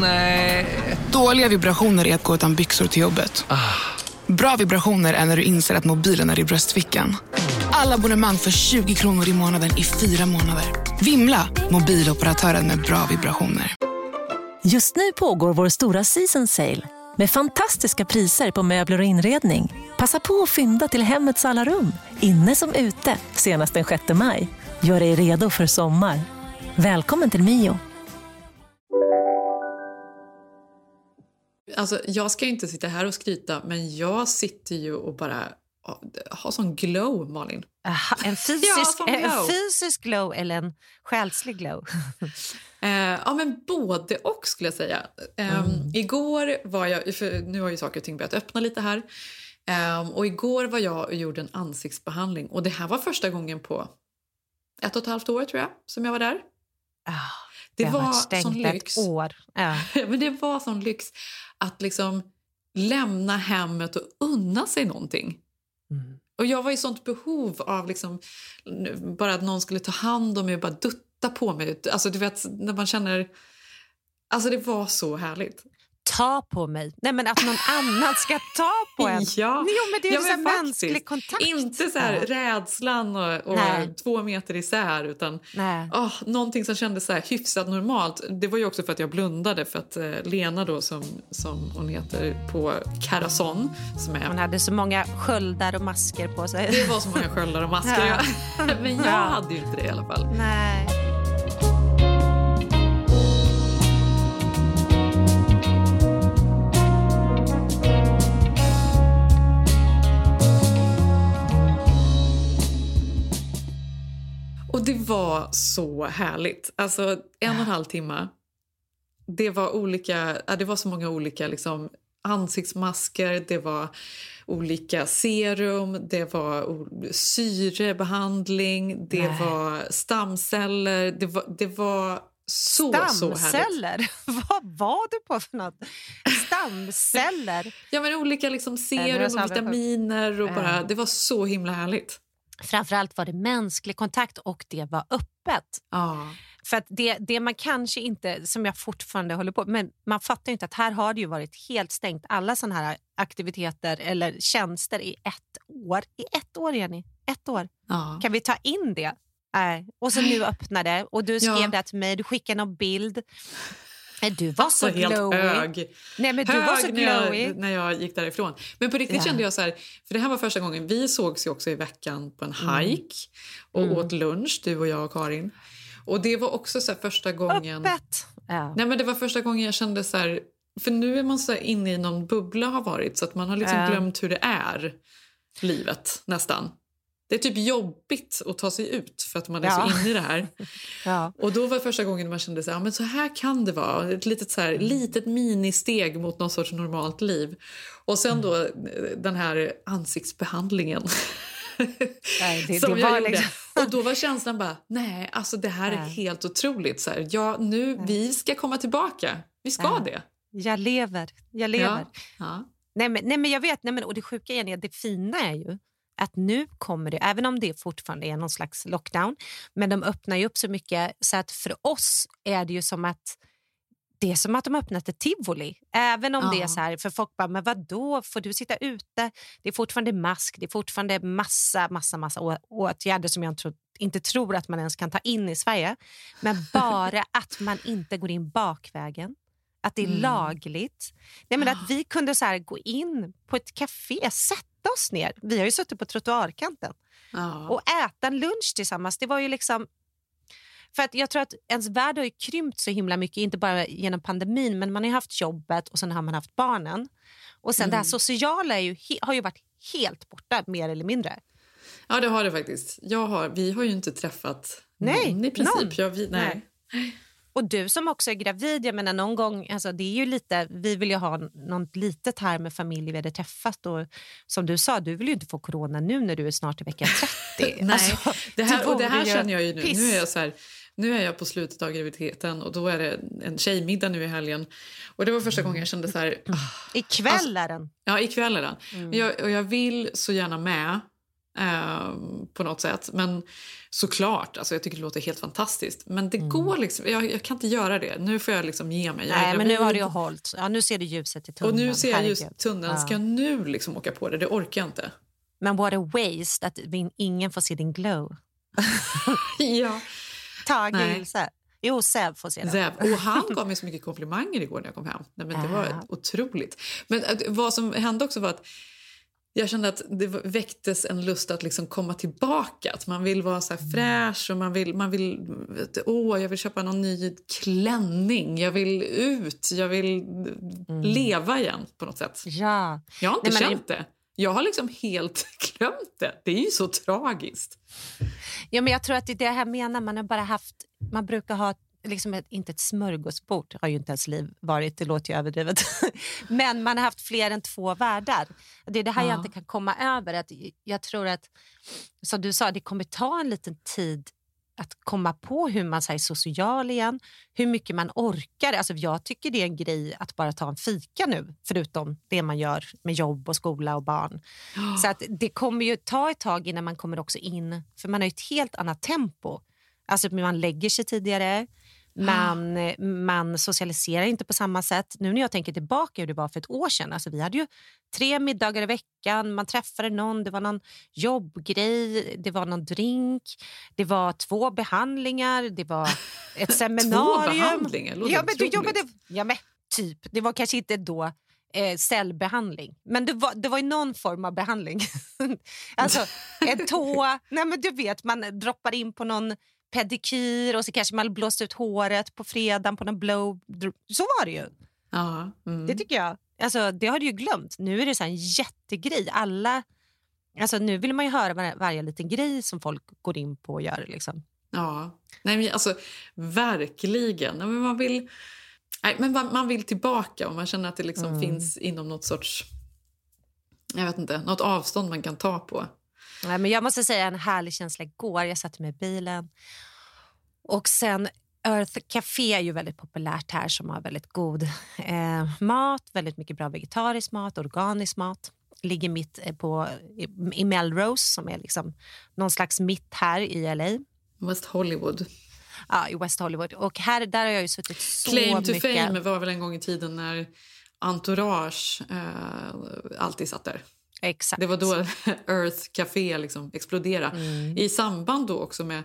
Nej. Dåliga vibrationer är att gå utan byxor till jobbet. Bra vibrationer är när du inser att mobilen är i bröstfickan. Alla abonnemang för 20 kronor i månaden i fyra månader. Vimla! Mobiloperatören med bra vibrationer. Just nu pågår vår stora season sale med fantastiska priser på möbler och inredning. Passa på att fynda till hemmets alla rum, inne som ute, senast den 6 maj. Gör dig redo för sommar. Välkommen till Mio. Alltså, jag ska ju inte sitta här och skryta, men jag sitter ju och bara har sån glow, Malin. Aha, en, fysisk, Ja, glow. en fysisk glow eller en själslig glow? Eh, ja, men både och skulle jag säga. Eh, Igår var jag, för nu har ju saker och ting börjat öppna lite här. Eh, och igår var jag och gjorde en ansiktsbehandling och det här var första gången på ett och ett halvt år tror jag som jag var där. Ah, Det, har var sån lyx. år. Ja. men det var sån lyx att liksom lämna hemmet och unna sig någonting. Mm. Och jag var i sånt behov av liksom, bara att någon skulle ta hand om mig och bara dutta på mig. Alltså du vet när man känner... Alltså det var så härligt. Ta på mig. Nej, men att någon annan ska ta på en. Ja. Jo, men det är Ja, men faktiskt. mänsklig kontakt. Inte så här Ja. rädslan och, och två meter isär utan Nej. åh, någonting som kändes så här hyfsat normalt. Det var ju också för att jag blundade för att eh, Lena då som, som hon heter på Carason som är Hon hade så många sköldar och masker på sig. Det var så många sköldar och masker. Ja. Ja. Men jag Ja. hade ju inte det i alla fall. Nej. Och det var så härligt. Alltså en och en halv timme. Det var olika, ja, det var så många olika liksom, ansiktsmasker, det var olika serum, det var syrebehandling, det Nej. var stamceller. Det var, det var så, så härligt. Stamceller? Vad var du på för något? Stamceller? Ja, men olika liksom, serum och vitaminer. Och bara, det var så himla härligt. Framförallt var det mänsklig kontakt och det var öppet. Ja. För att det, det man kanske inte, som jag fortfarande håller på men man fattar inte att här har det ju varit helt stängt alla såna här aktiviteter eller tjänster i ett år. I ett år, Jenny. Ett år. Ja. Kan vi ta in det? Nej. Och så nu öppnar det och du skrev Ja. det till mig, du skickade någon bild. Nej, Du var Alltså, så helt glowy. hög. Nej, men du var så hög när glowy. jag, när jag gick därifrån. Men på riktigt Ja. kände jag så här, för det här var första gången, vi sågs ju också i veckan på en Mm. hike och åt lunch, du och jag och Karin. Och det var också så första gången... Öppet. Ja. Nej men det var första gången jag kände så här, för nu är man så inne i någon bubbla har varit så att man har liksom Ja. glömt hur det är, livet nästan. Det är typ jobbigt att ta sig ut för att man är Ja. så inne i det här. Ja. Och då var första gången man kände så här, "Ja, men så här kan det vara. Ett litet, så här, Mm. litet ministeg mot någon sorts normalt liv. Och sen då Mm. eh, den här ansiktsbehandlingen. Nej, det- som det jag gjorde. liksom- Och då var känslan bara, nej, alltså det här är Nej. helt otroligt. Så här, ja, nu, vi ska komma tillbaka. Vi ska det. Jag lever. Jag lever. Ja. Nej, men, nej, men jag vet. Nej, men, och det sjuka är, det fina är ju att nu kommer det, även om det fortfarande är någon slags lockdown, men de öppnar ju upp så mycket så att för oss är det ju som att det är som att de öppnat ett tivoli. Även om det är Ja. så här, för folk bara, men vad då får du sitta ute? Det är fortfarande mask, det är fortfarande massa, massa, massa å- åtgärder som jag tro, inte tror att man ens kan ta in i Sverige. Men bara att man inte går in bakvägen. Att det är Mm. lagligt. Nej, men att vi kunde så gå in på ett café, sätta oss ner. Vi har ju suttit på trottoarkanten Ja. och äta en lunch tillsammans. Det var ju liksom... För att jag tror att ens värld har ju krympt så himla mycket, inte bara genom pandemin, men man har haft jobbet och sen har man haft barnen. Och sen det här sociala är ju, har ju varit helt borta, mer eller mindre. ja, det har det faktiskt. Jag har, vi har ju inte träffat Nej, någon i princip. någon. Jag, vi, nej. Och du som också är gravid, jag menar någon gång, alltså det är ju lite, vi vill ju ha något litet här med familj vi hade träffat och som du sa, du vill ju inte få corona nu när du är snart i vecka 30. Nej, Alltså, det här, och det här känner jag ju nu. piss. Nu är jag, så här, nu är jag på slutet av graviditeten och då är det en tjejmiddag nu i helgen. Och det var första gången jag kände så här... ah, Ikväll är den. Ja, ikväll är den. Mm. Jag, och jag vill så gärna med. Eh, på något sätt. Men såklart, alltså jag tycker det låter helt fantastiskt. Men det mm. går liksom, jag, jag, kan inte göra det. Nu får jag liksom ge mig. Nej, men nu har det ju hållit. Ja, nu ser du ljuset i tunneln. Och nu ser jag just tunneln. Ska jag nu liksom åka på det? Det orkar jag inte. Men what a waste att ingen får se din glow. ja. Tage Ilse. Jo, Zev får se den. Zev. Och han gav mig så mycket komplimanger igår när jag kom hem. Nej, men det var otroligt. Men äh, vad som hände också var att jag kände att det väcktes en lust att liksom komma tillbaka. Att man vill vara så här fräsch och man vill, man vill... Åh, jag vill köpa någon ny klänning. Jag vill ut. Jag vill mm. leva igen på något sätt. Ja. Jag har inte Nej, känt det. Jag har liksom helt glömt det. Det är ju så tragiskt. Ja, men jag tror att det är det här menar. Man har bara haft... Man brukar ha liksom ett, inte ett smörgåsbord har ju inte ens liv varit, det låter ju överdrivet. Men man har haft fler än två världar. Det är det här ja. jag inte kan komma över. Att jag tror att, som du sa, det kommer ta en liten tid att komma på hur man är social igen, hur mycket man orkar. Alltså jag tycker det är en grej att bara ta en fika nu, förutom det man gör med jobb och skola och barn. Oh. Så att det kommer ju ta ett tag innan man kommer också in, för man har ett helt annat tempo. Alltså man lägger sig tidigare, man, man socialiserar inte på samma sätt. Nu när jag tänker tillbaka hur det var för ett år sedan. Alltså vi hade ju tre middagar i veckan, man träffade någon, det var någon jobbgrej, det var någon drink, det var två behandlingar, det var ett seminarium. två behandlingar? ja, men du jobbade, ja, men typ. Det var kanske inte då eh, cellbehandling. Men det var, det var ju någon form av behandling. alltså en tå... Nej, men du vet, man droppar in på någon pedikyr och så kanske man blåst ut håret på fredagen på någon blow. Så var det ju. Ja, mm. Det tycker jag. Alltså, det har du ju glömt. Nu är det så en jättegrej. Alla, alltså, nu vill man ju höra var, varje liten grej som folk går in på och gör. Liksom. Ja, nej, men alltså, verkligen. Men man, vill, nej, men man, vill tillbaka och man känner att det liksom mm. finns inom något sorts... Jag vet inte, något avstånd man kan ta på. Nej, men jag måste säga en härlig känsla igår. Jag satte mig i bilen och sen Earth Café är ju väldigt populärt här som har väldigt god eh, mat, väldigt mycket bra vegetarisk mat, organisk mat. Ligger mitt eh, på, i, i Melrose som är liksom någon slags mitt här i LA. West Hollywood. Ja, i West Hollywood. Och här, där har jag ju suttit så Claim to mycket... fame var väl en gång i tiden när Entourage eh, alltid satt där. Exakt. Det var då Earth Café liksom exploderade. Mm. I samband då också med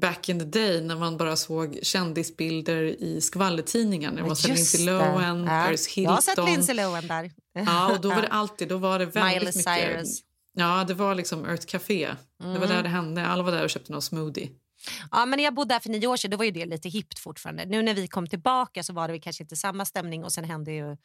back in the day när man bara såg kändisbilder i skvallertidningar. Det var Lindsay Lohan, ja. Paris Hilton. Jag har sett Lindsay Lohan där. Ja, och då var det alltid, då var det väldigt Miley mycket... Cyrus. Ja, det var liksom Earth Café. Mm. Det var där mm. det hände. Alla var där och köpte någon smoothie. Ja, men när jag bodde där för nio år sedan då var ju det lite hippt fortfarande. Nu när vi kom tillbaka så var det kanske inte samma stämning och sen hände ju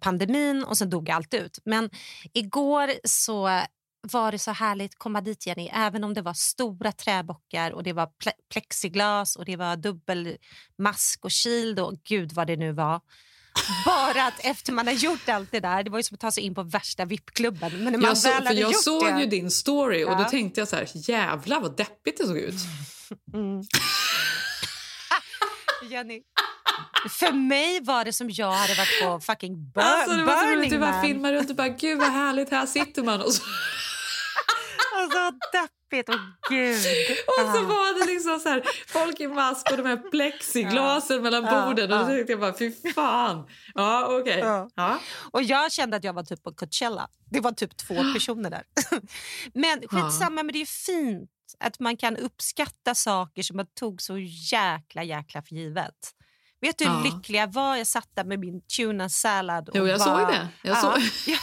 pandemin och sen dog allt ut. Men igår så var det så härligt att komma dit, Jenny. Även om det var stora träbockar och det var plexiglas och det var dubbelmask och shield och gud vad det nu var. Bara att efter man har gjort allt det där, det var ju som att ta sig in på värsta VIP-klubben. Men när man jag, så, väl för jag såg det... ju din story och ja. då tänkte jag så här, jävlar vad deppigt det såg ut. Mm. Jenny, för mig var det som jag hade varit på fucking bur alltså, det var Burning Du bara filmar runt och bara, gud vad härligt, här sitter man. Och så... och så deppigt, och gud. Och så var det liksom så här, folk i mask och de här plexiglasen ja. mellan borden. Ja. Och då tänkte jag bara, fy fan. Ja, okej. Okay. Ja. ja. Och jag kände att jag var typ på Coachella. Det var typ två personer där. men skitsamma, ja. men det är fint att man kan uppskatta saker som man tog så jäkla jäkla för givet. Vet du hur ja. lycklig jag var? Jag satt där med min tuna salad. Och jo, jag var... såg det. Jag såg... Ja.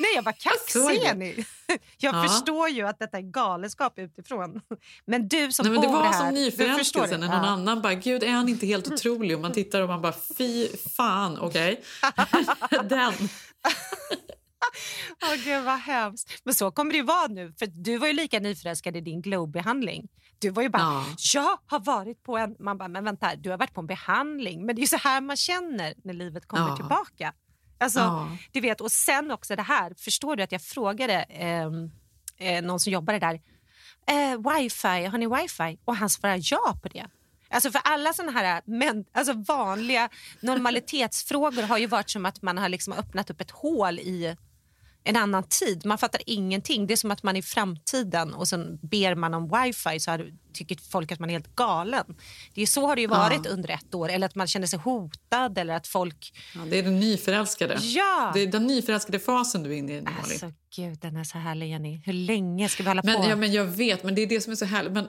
Nej, jag var kaxig, jag, jag ja. förstår ju att detta är galenskap utifrån. Men du som Nej, men bor Det var här, som nyförälskelsen när någon ja. annan bara, gud är han inte helt otrolig? Och man tittar och man bara, fy fan, okej. Okay. Den. Åh oh, gud vad hemskt. Men så kommer det ju vara nu. För du var ju lika nyförälskad i din glow-behandling. Du var ju bara, ja. jag har varit på en... Man bara, men vänta, du har varit på en behandling. Men det är ju så här man känner när livet kommer ja. tillbaka. Alltså, ja. du vet, och sen också det här, förstår du att jag frågade eh, eh, någon som jobbade där, eh, wifi, har ni wifi? Och han svarade ja på det. Alltså för alla såna här men, alltså vanliga normalitetsfrågor har ju varit som att man har liksom öppnat upp ett hål i en annan tid. Man fattar ingenting. Det är som att man är i framtiden och sen ber man om wifi så tycker folk att man är helt galen. Det är så har det ju varit ja. under ett år. Eller att man känner sig hotad eller att folk... Ja, det är den nyförälskade. Ja! Det är den nyförälskade fasen du är inne i nu, Alltså gud, den är så härlig Jenny. Hur länge ska vi hålla men, på? Ja, men jag vet, men det är det som är så härligt. Men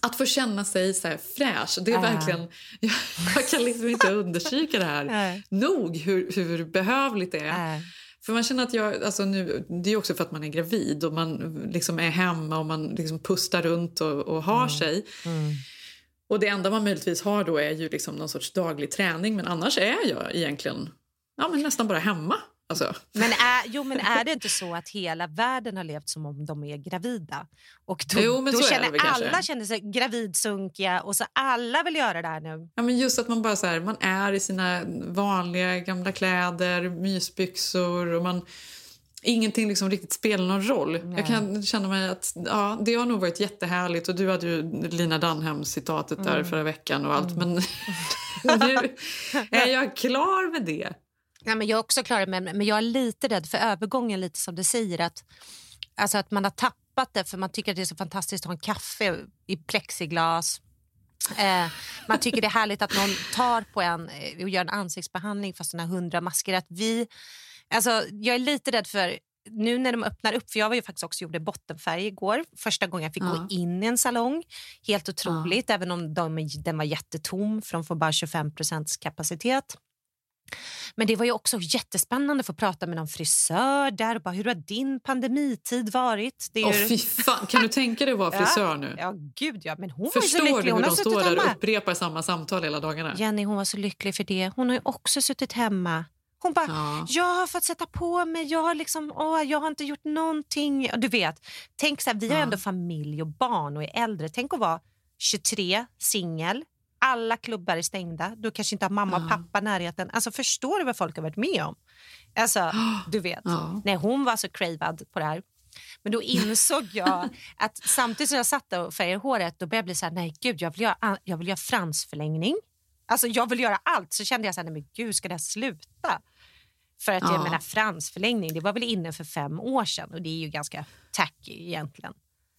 att få känna sig så fräsch, det är äh. verkligen... Jag, jag, kan liksom inte understryka det här äh. nog, hur, hur behövligt det är. Äh. För man känner att jag, alltså nu, Det är också för att man är gravid och man liksom är hemma och man liksom pustar runt och, och har mm. sig. Mm. Och Det enda man möjligtvis har då är ju liksom någon sorts daglig träning men annars är jag egentligen ja, men nästan bara hemma. Alltså. Men, är, jo, men är det inte så att hela världen har levt som om de är gravida? Och då, jo, då känner väl, alla kanske. känner sig gravidsunkiga och så alla vill göra det här nu. Ja, men just att man bara så här, man är i sina vanliga gamla kläder, mysbyxor och man ingenting liksom riktigt spelar någon roll. Nej. Jag kan känna mig att ja, det har nog varit jättehärligt och du hade ju Lina Dunham-citatet mm. där förra veckan och allt mm. men nu är jag klar med det. Ja, men jag är också klar med men jag är lite rädd för övergången, lite som du säger. Att, alltså att man har tappat det för man tycker att det är så fantastiskt att ha en kaffe i plexiglas. Eh, man tycker det är härligt att någon tar på en eh, och gör en ansiktsbehandling fast den har hundra masker. Att vi, alltså, jag är lite rädd för nu när de öppnar upp, för jag var ju faktiskt också gjorde bottenfärg igår, första gången jag fick ja. gå in i en salong. Helt otroligt, ja. även om de, den var jättetom för de får bara 25% kapacitet. Men det var ju också jättespännande att få prata med någon frisör där. Och bara, hur har din pandemitid varit? Det är ju... fy fan. Kan du tänka dig att vara frisör ja. nu? Ja, gud ja. Men hon Förstår var så lycklig. Hon du hur de står där och upprepar samma samtal hela dagarna? Jenny hon var så lycklig för det. Hon har också suttit hemma. Hon bara, ja. jag har fått sätta på mig, jag har, liksom, åh, jag har inte gjort någonting. Du vet, tänk så här, vi har ändå familj och barn och är äldre. Tänk att vara 23, singel, alla klubbar är stängda. Du kanske inte har mamma och pappa närheten. Alltså, förstår du vad folk har varit med om? Alltså, du vet. Nej, hon var så cravad på det här. Men då insåg jag att samtidigt som jag satt och färgade håret då började jag bli så här, nej gud, jag vill göra, jag vill göra fransförlängning. Alltså jag vill göra allt. Så kände jag så här, nej men gud, ska det här sluta? För att ja. jag menar fransförlängning, det var väl inne för fem år sedan och det är ju ganska tacky egentligen.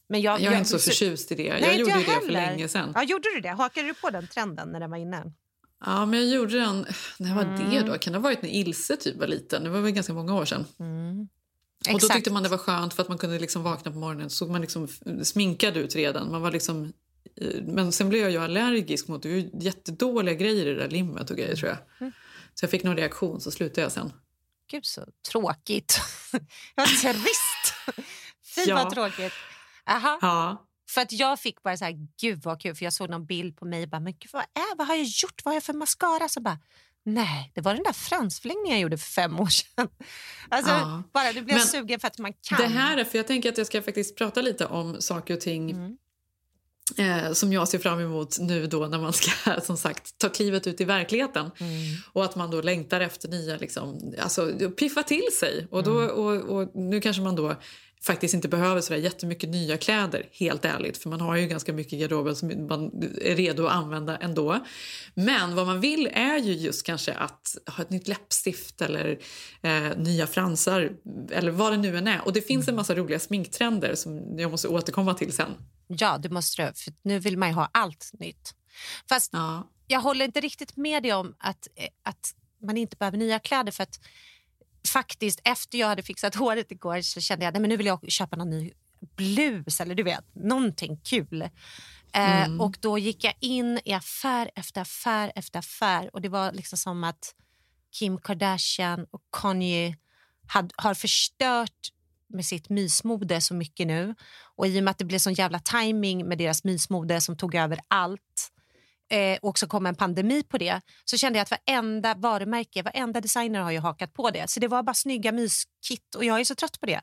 Men jag, jag är jag, inte så förtjust i det. Nej, jag gjorde jag det för länge sedan. Ja, gjorde du det? Hakade du på den trenden när den var inne? Ja, men jag gjorde den... När var mm. det då? Kan det ha varit när Ilse typ var liten? Det var väl ganska många år sedan. Mm. Och då tyckte man det var skönt för att man kunde liksom vakna på morgonen så såg man liksom sminkad ut redan. Man var liksom, eh, men sen blev jag ju allergisk mot det. det var jättedåliga grejer i det där limmet och grejer tror jag. Mm. Så jag fick någon reaktion så slutade jag sen. Gud så tråkigt. Vad trist. Fy ja. vad tråkigt. Aha. Ja. För att jag fick bara så här, gud vad kul, för jag såg någon bild på mig och bara, men gud vad, är, vad har jag gjort, vad har jag för mascara? Så bara, nej, det var den där fransförlängningen jag gjorde för fem år sedan. Alltså, ja. bara du blir men sugen för att man kan. Det här är, för jag tänker att jag ska faktiskt prata lite om saker och ting mm. Eh, som jag ser fram emot nu då när man ska som sagt ta klivet ut i verkligheten. Mm. Och att man då längtar efter nya, liksom, alltså piffa till sig. Och, då, mm. och, och nu kanske man då faktiskt inte behöver så jättemycket nya kläder, helt ärligt. För man har ju ganska mycket i garderoben som man är redo att använda ändå. Men vad man vill är ju just kanske att ha ett nytt läppstift eller eh, nya fransar eller vad det nu än är. Och det finns en mm. massa roliga sminktrender som jag måste återkomma till sen. Ja, det måste du. För nu vill man ju ha allt nytt. Fast ja. jag håller inte riktigt med dig om att, eh, att man inte behöver nya kläder. för att faktiskt efter jag hade fixat håret igår så kände jag att nu vill jag köpa någon ny blus eller du vet, någonting kul. Eh, mm. och då gick jag in i affär efter affär efter affär och det var liksom som att Kim Kardashian och Kanye had, har förstört med sitt mysmode så mycket nu. Och i och med att det blev sån jävla timing med deras mysmode som tog över allt eh, och så kom en pandemi på det så kände jag att varenda varumärke, varenda designer har ju hakat på det. Så det var bara snygga myskit och jag är så trött på det.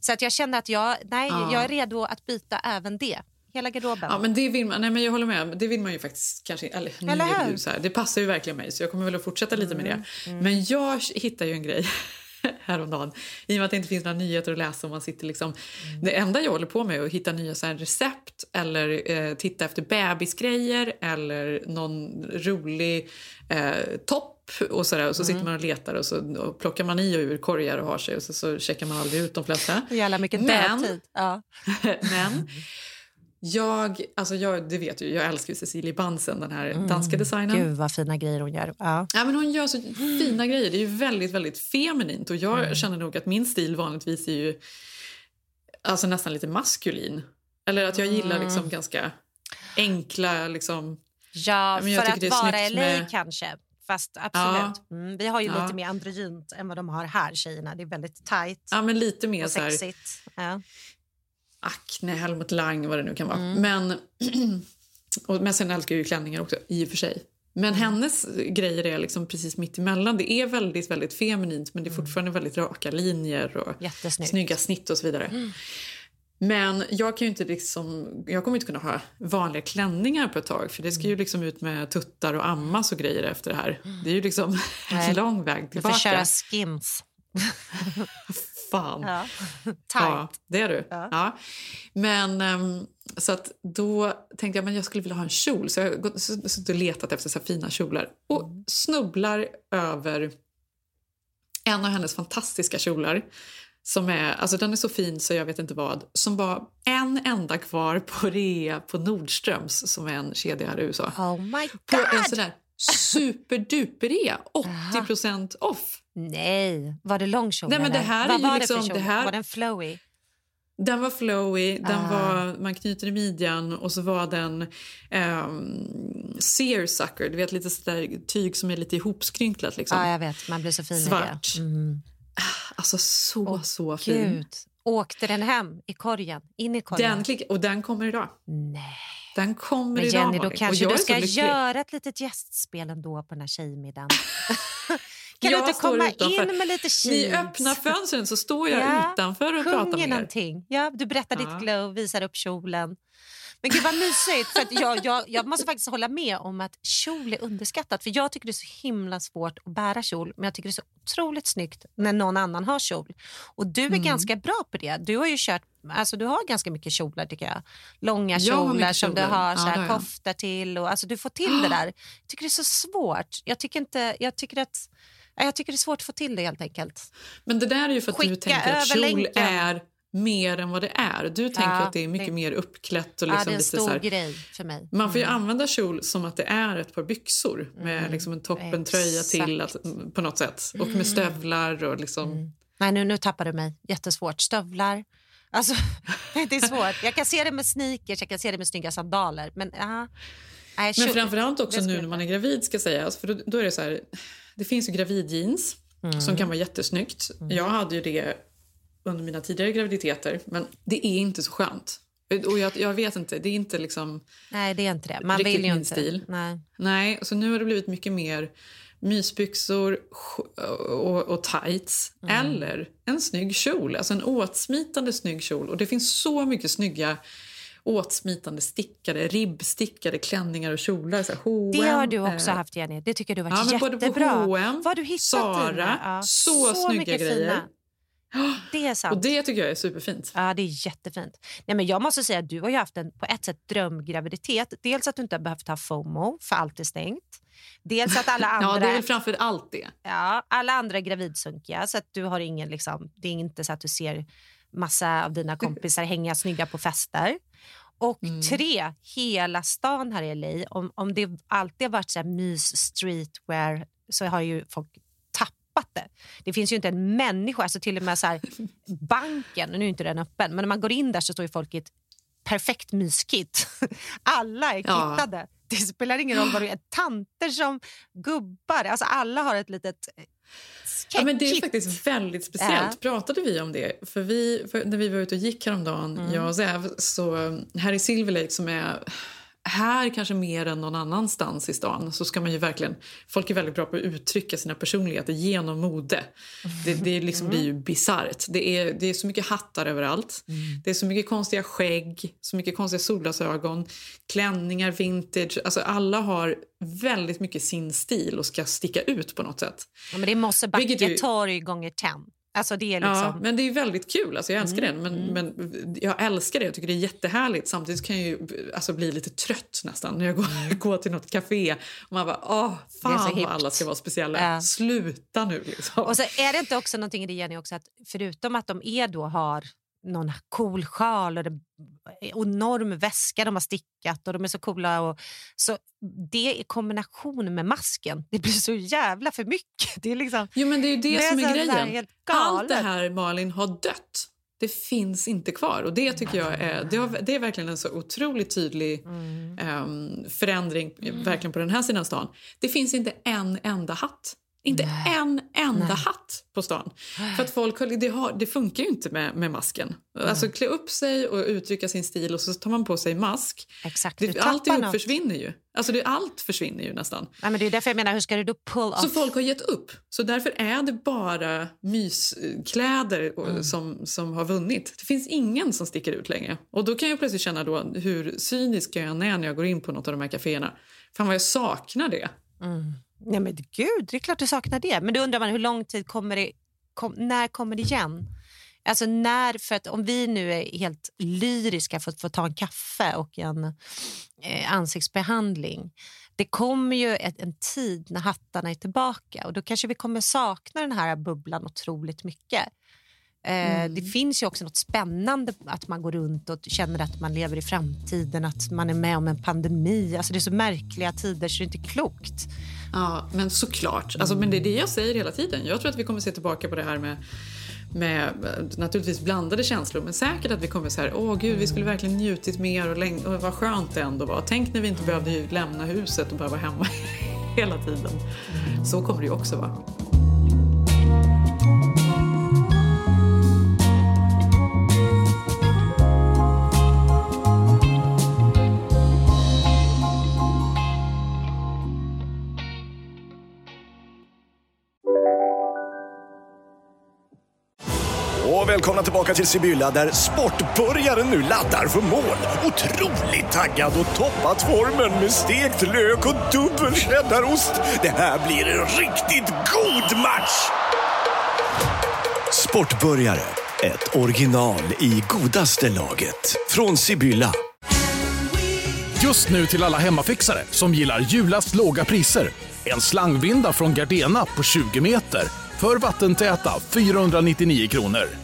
Så att jag känner att jag, nej, ja. jag är redo att byta även det. Hela garderoben. Ja, men det vill man, nej, men jag håller med. Det vill man ju faktiskt kanske... Eller, eller hur? Så här, det passar ju verkligen mig så jag kommer väl att fortsätta lite mm. med det. Mm. Men jag hittar ju en grej häromdagen. I och med att det inte finns några nyheter att läsa. Och man sitter liksom, mm. Det enda jag håller på med är att hitta nya så recept eller eh, titta efter bebisgrejer eller någon rolig eh, topp och, sådär, och så sitter man och letar och så och plockar man i och ur korgar och har sig och så, så checkar man aldrig ut de flesta. Jävla mycket Men- dödtid. Ja. Men jag, alltså jag, det vet du, jag älskar Cecilie Bansen, den här danska designern. Gud vad fina grejer hon gör. Ja. Ja, men hon gör så fina grejer. Det är ju väldigt, väldigt feminint. Och jag känner nog att min stil vanligtvis är ju alltså nästan lite maskulin. Eller att jag gillar liksom ganska enkla... Liksom, Ja, men jag för att vara LA med- kanske. Fast absolut. Mm, vi har ju Ja. lite mer androgynt än vad de har här, tjejerna. Det är väldigt tajt ja, men lite mer och så här, sexigt. Ja. Acne, Helmut Lang, vad det nu kan vara. Mm. Men, och, men sen älskar jag ju klänningar också, i och för sig. Men Mm. hennes grejer är liksom precis mitt emellan. Det är väldigt, väldigt feminint men det är fortfarande väldigt raka linjer och Jättesnyggt. snygga snitt och så vidare. Men jag kan inte liksom, jag kommer inte kunna ha vanliga klänningar på ett tag för det ska ju liksom ut med tuttar och ammas och grejer efter det här. Det är ju liksom en lång väg Du får tillbaka. köra skins. Fan. Ja. Ja, det är du. Ja. Ja. Men ehm, så att då tänkte jag men jag skulle vilja ha en kjol så jag har suttit och letat efter så här fina kjolar och Mm. snubblar över en av hennes fantastiska kjolar som är, alltså den är så fin så jag vet inte vad, som var en enda kvar på rea på Nordströms som är en kedja här i USA. Oh my På en god! sån där superduper-rea, 80% off. Nej, var det lång kjol? Nej, men det eller? här är Vad var liksom- det för kjol? det här- Var den flowy? Den var flowy, den Ah. var, man knyter i midjan och så var den um, seersucker, du vet lite sådär tyg som är lite ihopskrynklat liksom. Ja, jag vet. Man blir så fin Svart. Mm. Alltså så, Åh, så fin. Gud. Åkte den hem i korgen? In i korgen? Den klick, och den kommer idag. Nej. Den kommer Men idag Jenny, då Malin. kanske du ska göra ett litet gästspel ändå på den här tjejmiddagen. kan Jag du inte komma utanför. in med lite Ni cheese? öppnar fönstren så står jag Ja, utanför och pratar med er. någonting. Ja, du berättar Ja. ditt glow, visar upp kjolen. Men gud vad mysigt. För jag, jag, jag måste faktiskt hålla med om att kjol är underskattat. För Jag tycker det är så himla svårt att bära kjol men jag tycker det är så otroligt snyggt när någon annan har kjol. Och du är Mm. ganska bra på det. Du har ju kört, alltså du har ganska mycket kjolar tycker jag. Långa Jag har kjolar som du kjolar. har Ja, så här, har jag. koftor till. Och, alltså, du får till det där. Jag tycker det är så svårt. Jag tycker, inte, jag tycker att ja, jag tycker det är svårt att få till det helt enkelt. Men det där är ju för att du Skicka tänker att kjol är mer än vad det är. Du tänker Ja, att det är mycket det- mer uppklätt och ja, liksom det är en lite stor här, grej för mig. Man får ju Mm. använda kjol som att det är ett par byxor med liksom en toppentröja till att, på något sätt. Och med stövlar och liksom... Nej, nu, nu tappar du mig. Jättesvårt. Stövlar. Alltså, det är svårt. Jag kan se det med sneakers, jag kan se det med snygga sandaler. Men, ja. Nej, Men framförallt också nu när man är gravid ska sägas. För då, då är det så här, det finns ju gravidjeans Mm. som kan vara jättesnyggt. Jag hade ju det under mina tidigare graviditeter, men det är inte så skönt. Och jag, jag vet inte, det är inte liksom... Nej, det är inte det. Man vill ju inte. stil. Nej. Nej, så nu har det blivit mycket mer mysbyxor och, och tights. Mm. Eller en snygg kjol, alltså en åtsmitande snygg kjol. Och det finns så mycket snygga åtsmitande stickade, ribbstickade klänningar och kjolar. Så H&M, Det har du också eh, haft, Jenny. Det tycker du har Ja, varit men både på jättebra. H&M, Vad du hittat dina? Ja, så snygga mycket grejer. Fina. Det är sant. Och det tycker jag är superfint. Ja, det är jättefint. Nej, men jag måste säga att du har ju haft en på ett sätt drömgraviditet. Dels att du inte har behövt ha FOMO, för allt är stängt. Dels att alla andra, Ja, det är framför allt det. ja, alla andra är gravidsunkiga. Så att du har ingen, liksom, det är inte så att du ser massa av dina kompisar hänga snygga på fester. Och Mm. tre, hela stan här i LA. Om, om det alltid har varit så här mys streetwear så har ju folk tappat det. Det finns ju inte en människa, alltså till och med så här, banken, nu är inte den öppen, men när man går in där så står ju folk i ett perfekt myskit. Alla är Ja. kittade. Det spelar ingen roll vad du är. Tanter som gubbar, alltså alla har ett litet eh, Ja, men det är faktiskt väldigt speciellt. Pratade vi om det? För vi, för när vi var ute och gick häromdagen, Mm. jag och Zev, så eh, här i Silver Lake som är här kanske mer än någon annanstans i stan så ska man ju verkligen... Folk är väldigt bra på att uttrycka sina personligheter genom mode. Det, det liksom blir ju bisarrt. Det är, det är så mycket hattar överallt. Det är så mycket konstiga skägg, så mycket konstiga solglasögon, klänningar, vintage. Alltså alla har väldigt mycket sin stil och ska sticka ut på något sätt. Ja, men det är Mosebacke torg gånger 10. Alltså det är liksom... Ja, men det är väldigt kul. Alltså jag älskar Mm, den. Men, men jag älskar det. Jag tycker det är jättehärligt. Samtidigt kan jag ju alltså, bli lite trött nästan när jag går, går till något café och man bara åh, Mm. fan vad alla ska vara speciella. Ja. Sluta nu liksom. Och så är det inte också någonting i det Jenny också att förutom att de är då har någon cool sjal och en enorm väska de har stickat och de är så coola. Och, så det i kombination med masken, det blir så jävla för mycket. Det är liksom... Jo men det är ju det, Det är som är där grejen. Allt det här Malin har dött. Det finns inte kvar. Och Det tycker jag är, det, har, det är verkligen en så otroligt tydlig Mm. ehm, förändring verkligen på den här sidan stan. Det finns inte en enda hatt. Inte en enda hatt på stan. För att folk, det, har, det funkar ju inte med, med masken. Alltså klä upp sig och uttrycka sin stil och så tar man på sig mask. Exakt, Det, alltihop något. försvinner ju. Alltså det, allt försvinner ju nästan. Nej, men det är därför jag menar, hur ska du då pull off? Så folk har gett upp. Så därför är det bara myskläder Mm. som, som har vunnit. Det finns ingen som sticker ut längre. Och då kan jag plötsligt känna då hur cynisk jag än är när jag går in på något av de här kaféerna. Fan vad jag saknar det. Nej men gud, det är klart du saknar det. Men då undrar man hur lång tid kommer det, kom, när kommer det igen? Alltså när, för att om vi nu är helt lyriska för att få ta en kaffe och en eh, ansiktsbehandling. Det kommer ju ett, en tid när hattarna är tillbaka och då kanske vi kommer sakna den här bubblan otroligt mycket. Eh, Det finns ju också något spännande att man går runt och känner att man lever i framtiden, att man är med om en pandemi. Alltså det är så märkliga tider så det är inte klokt. Ja, men såklart. Alltså, men det är det jag säger hela tiden. Jag tror att vi kommer se tillbaka på det här med med naturligtvis blandade känslor men säkert att vi kommer så här, åh gud vi skulle verkligen njutit mer och, läng- och vad skönt det ändå var. Tänk när vi inte behövde lämna huset och bara vara hemma hela tiden. Så kommer det ju också vara. Välkomna tillbaka till Sibylla där sportbörjaren nu laddar för mål. Otroligt taggad och toppat formen med stekt lök och dubbel cheddarost. Det här blir en riktigt god match! Sportbörjare, ett original i godaste laget. Från Sibylla. Just nu till alla hemmafixare som gillar julast låga priser. En slangvinda från Gardena på 20 meter för vattentäta 499 kronor.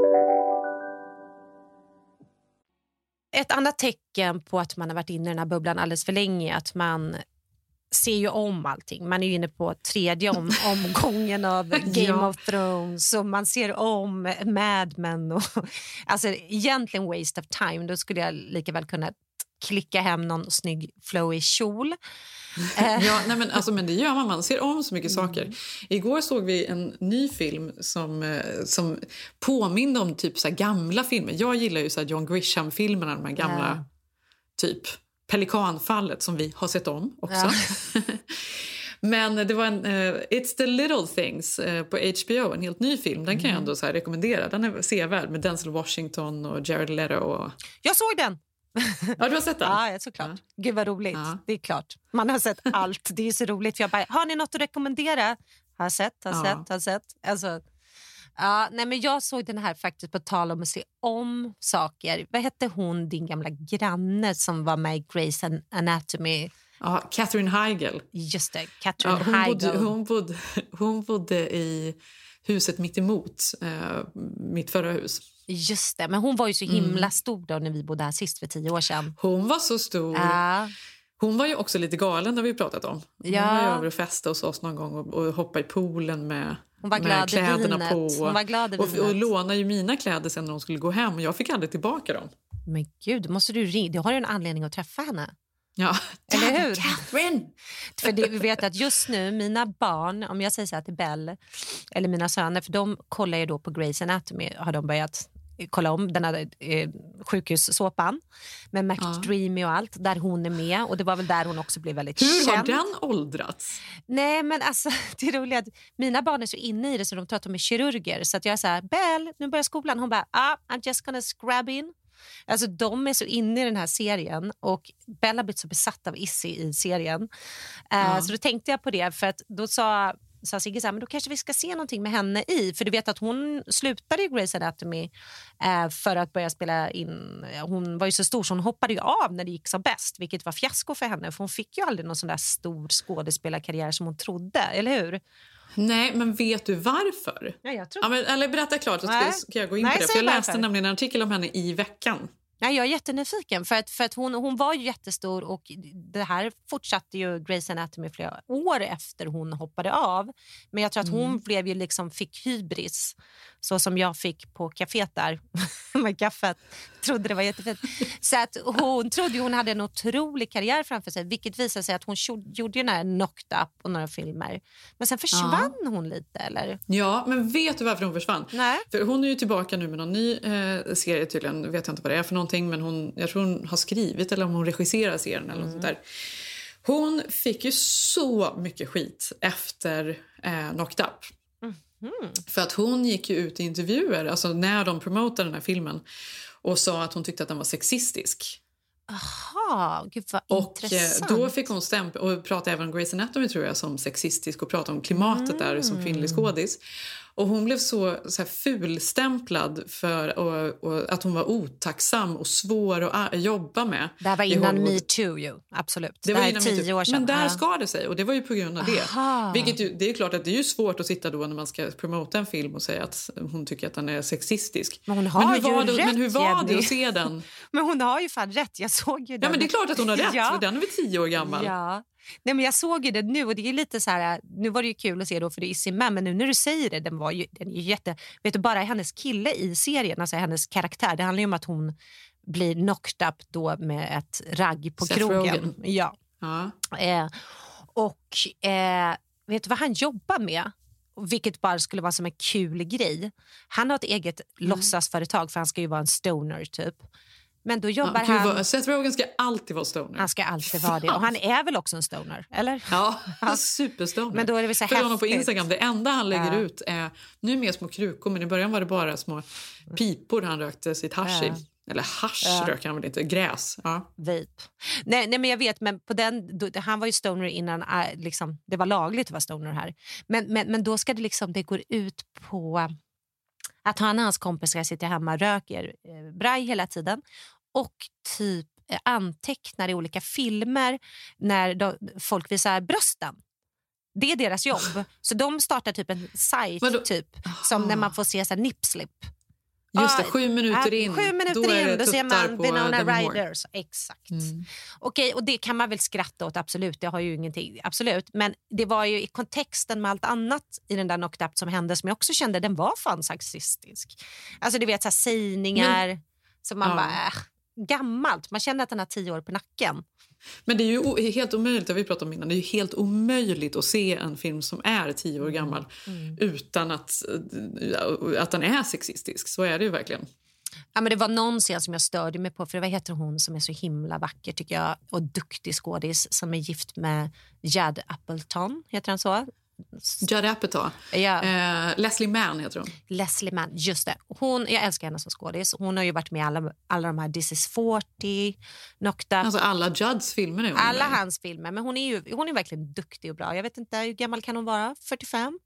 Ett annat tecken på att man har varit inne i den här bubblan alldeles för länge är att man ser ju om allting. Man är ju inne på tredje om, omgången av Game Ja. of Thrones och man ser om Mad Men. Och, alltså egentligen waste of time. Då skulle jag lika väl kunna klicka hem någon snygg flowy kjol. Eh, Ja, nej men, alltså, men det gör man. Man ser om så mycket Mm. saker. Igår såg vi en ny film som, eh, som påminde om typ så gamla filmer. Jag gillar ju så John Grisham-filmerna, de här gamla Ja. typ Pelikanfallet som vi har sett om också. Men det var en eh, It's the little things eh, på HBO, en helt ny film. Den kan Mm. jag ändå så rekommendera. Den är sevärd med Denzel Washington och Jared Leto. Och... Jag såg den! Ja, du har sett den? Ja, såklart. Gud vad roligt. Ja. Det är klart. Man har sett allt. Det är så roligt. För jag bara, har ni något att rekommendera? Har sett, har Ja. sett, har sett. Alltså, ja, nej, men jag såg den här faktiskt på tal om att se om saker. Vad hette hon, din gamla granne som var med i Grey's Anatomy? Ja, Catherine Heigl. Just det, Ja, Catherine hon, Heigl. bodde, hon, bodde, hon bodde i huset mitt emot eh, mitt förra hus. Just det, men hon var ju så himla Mm. stor då när vi bodde här sist för tio år sedan. Hon var så stor. Ja, Hon var ju också lite galen, har vi pratat om. Hon Ja. var över och festade hos oss någon gång och, och hoppade i poolen med, Hon var med glad i kläderna vinet. på. Hon var glad och, och lånade ju mina kläder sen när hon skulle gå hem och jag fick aldrig tillbaka dem. men gud, måste du ringa. Du har ju en anledning att träffa henne. Ja. Eller hur? Catherine! För det, vi vet att just nu, mina barn, om jag säger så här till Bell, eller mina söner, för de kollar ju då på Grey's Anatomy, har de börjat kolla om den här eh, sjukhussåpan med McDreamy och allt, där hon är med. Och Det var väl där hon också blev väldigt Hur känd. har den åldrats? Nej, men alltså, det är roligt att mina barn är så inne i det så de tror att de är kirurger. Så att jag är så här, Bell, nu börjar skolan. Hon bara, ah, I'm just gonna scrub in. Alltså, de är så inne i den här serien och Bella har blivit så besatt av Issy i serien. Eh, Så då tänkte jag på det, för att då sa sa Sigge så här, men då kanske vi ska se någonting med henne i. För du vet att hon slutade i Grey's Anatomy eh, för att börja spela in. Hon var ju så stor så hon hoppade ju av när det gick som bäst, vilket var fiasko för henne. För hon fick ju aldrig någon sån där stor skådespelarkarriär som hon trodde, eller hur? Nej, men vet du varför? Ja, jag tror Ja, men, eller berätta klart så ska, Nej. ska jag gå in Nej, på det. För jag läste varför. nämligen en artikel om henne i veckan. Nej, jag är jättenyfiken. För att, för att hon, hon var ju jättestor och det här fortsatte ju Grey's Anatomy flera år efter hon hoppade av. Men jag tror att hon blev ju liksom, fick hybris, så som jag fick på kaféet där med kaffet. Trodde det var jättefint. Så att hon trodde hon hade en otrolig karriär framför sig vilket visade sig att hon gjorde ju den här Knocked Up och några filmer. Men sen försvann hon lite, eller? Ja, men vet du varför hon försvann? Nej. För hon är ju tillbaka nu med någon ny eh, serie tydligen. Vet jag inte vad det är för någonting men hon, jag tror hon har skrivit eller om hon regisserar serien eller något sånt där. Hon fick ju så mycket skit efter eh, Knocked Up. För att hon gick ju ut i intervjuer, alltså när de promotade den här filmen och sa att hon tyckte att den var sexistisk. Jaha, gud vad Och eh, intressant. då fick hon stämpel och pratade även om Grey's Anatomy tror jag som sexistisk och pratade om klimatet där som kvinnlig Mm. skådis. Och hon blev så, så här fulstämplad för och, och att hon var otacksam och svår att a- jobba med. det här var innan metoo ju, absolut. Det Det, var innan tio år sedan. Men där Ja. skar det sig och det var ju på grund av det. Aha. Vilket ju, det är klart att det är ju svårt att sitta då när man ska promota en film och säga att hon tycker att den är sexistisk. Men hon har hur ju var det, rätt, Men hur var det att se den? Men hon har ju fan rätt. Jag såg ju den. Ja men det är klart att hon har rätt Ja. den är väl tio år gammal. Ja. Nej, men jag såg ju det nu och det är lite så här, nu var det ju kul att se då för det är Issy med, men nu när du säger det, den var ju, den är ju jätte, vet du bara hennes kille i serien, alltså hennes karaktär, det handlar ju om att hon blir knocked up då med ett ragg på Seth krogen. Rogen. Ja. Ja. Eh, och eh, vet du vad han jobbar med? Vilket bara skulle vara som en kul grej. Han har ett eget Mm. låtsasföretag för han ska ju vara en stoner typ. Men då jobbar Ja, han... Seth Rogen ska alltid vara stoner. Han ska alltid vara det. Och han är väl också en stoner? Eller? Ja, superstoner. Men då är det väl så Följ honom på. Instagram. Det enda han lägger Ja. ut är nu mer små krukor men i början var det bara små pipor han rökte sitt hasch i. Eller hasch Ja. röker han väl inte, gräs. Ja. Vape. Nej, nej, men jag vet, men på den, då, han var ju stoner innan äh, liksom, det var lagligt att vara stoner här. Men, men, men då ska det liksom, det går ut på att han och hans kompisar sitter hemma och röker eh, braj hela tiden och typ eh, antecknar i olika filmer när de, folk visar brösten. Det är deras jobb. Så de startar typ en sajt typ, som när man får se så här, nipslip. Just det, sju minuter in. Sju minuter då in, då ser man. Ryder. Så- Exakt. Mm. Okej, och det kan man väl skratta åt, absolut. Det har ju ingenting, absolut. Men det var ju i kontexten med allt annat i den där Knocked Up som hände som jag också kände, den var fan sexistisk. Alltså du vet så här, sägningar som man Ja. bara, äh, gammalt. Man känner att den har tio år på nacken. Men det är ju helt omöjligt, det vi pratat om innan, det är ju helt omöjligt att se en film som är tio år gammal Mm. utan att, eh, att den är sexistisk. Så är det ju verkligen. Ja, men det var någon scen som jag störde mig på, för vad heter hon som är så himla vacker tycker jag och duktig skådis som är gift med Judd Appleton, heter han så? Judd Apatow. Ja. Eh, Leslie Mann heter hon. Leslie Mann, just det. Hon, jag älskar henne som skådis. Hon har ju varit med i alla, alla de här This is 40, Knocked Up, Alltså alla Judds filmer är alla med hans filmer. Men hon är ju hon är verkligen duktig och bra. Jag vet inte, hur gammal kan hon vara? 45?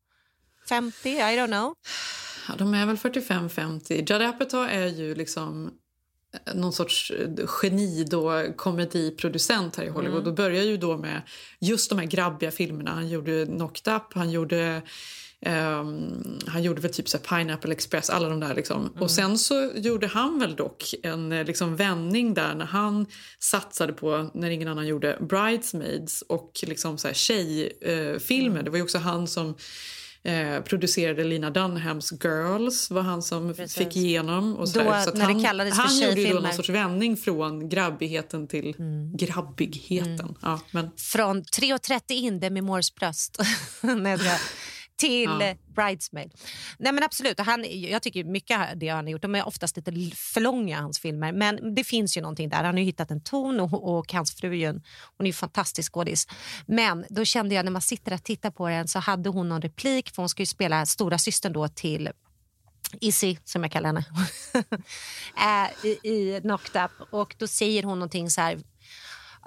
50? I don't know. Ja, de är väl 45-50. Judd Apatow är ju liksom någon sorts eh, geni då, komediproducent här i Hollywood Mm. och börjar ju då med just de här grabbiga filmerna. Han gjorde Knocked Up, han gjorde ehm, han gjorde väl typ så Pineapple Express, alla de där liksom. Mm. Och sen så gjorde han väl dock en eh, liksom vändning där när han satsade på, när ingen annan gjorde, Bridesmaids och liksom så här tjejfilmer. Mm. Det var ju också han som Eh, producerade Lina Dunhams Girls var han som Precis. fick igenom. Och så Då, så när det han, kallades för han gjorde ju då någon sorts vändning från grabbigheten till Mm. grabbigheten. Ja, men, Från 3.30 in, Demi Moores bröst. Nej. Till Ja. Bridesmaid. Nej men absolut, och han, jag tycker mycket av det han har gjort, de är oftast lite för långa hans filmer, men det finns ju någonting där. Han har ju hittat en ton och, och hans fru är en, hon är ju fantastisk skådis. Men då kände jag när man sitter och tittar på den så hade hon någon replik, för hon ska ju spela stora systern då till Izzy, som jag kallar henne, eh, i, i Knocked Up. Och då säger hon någonting så här...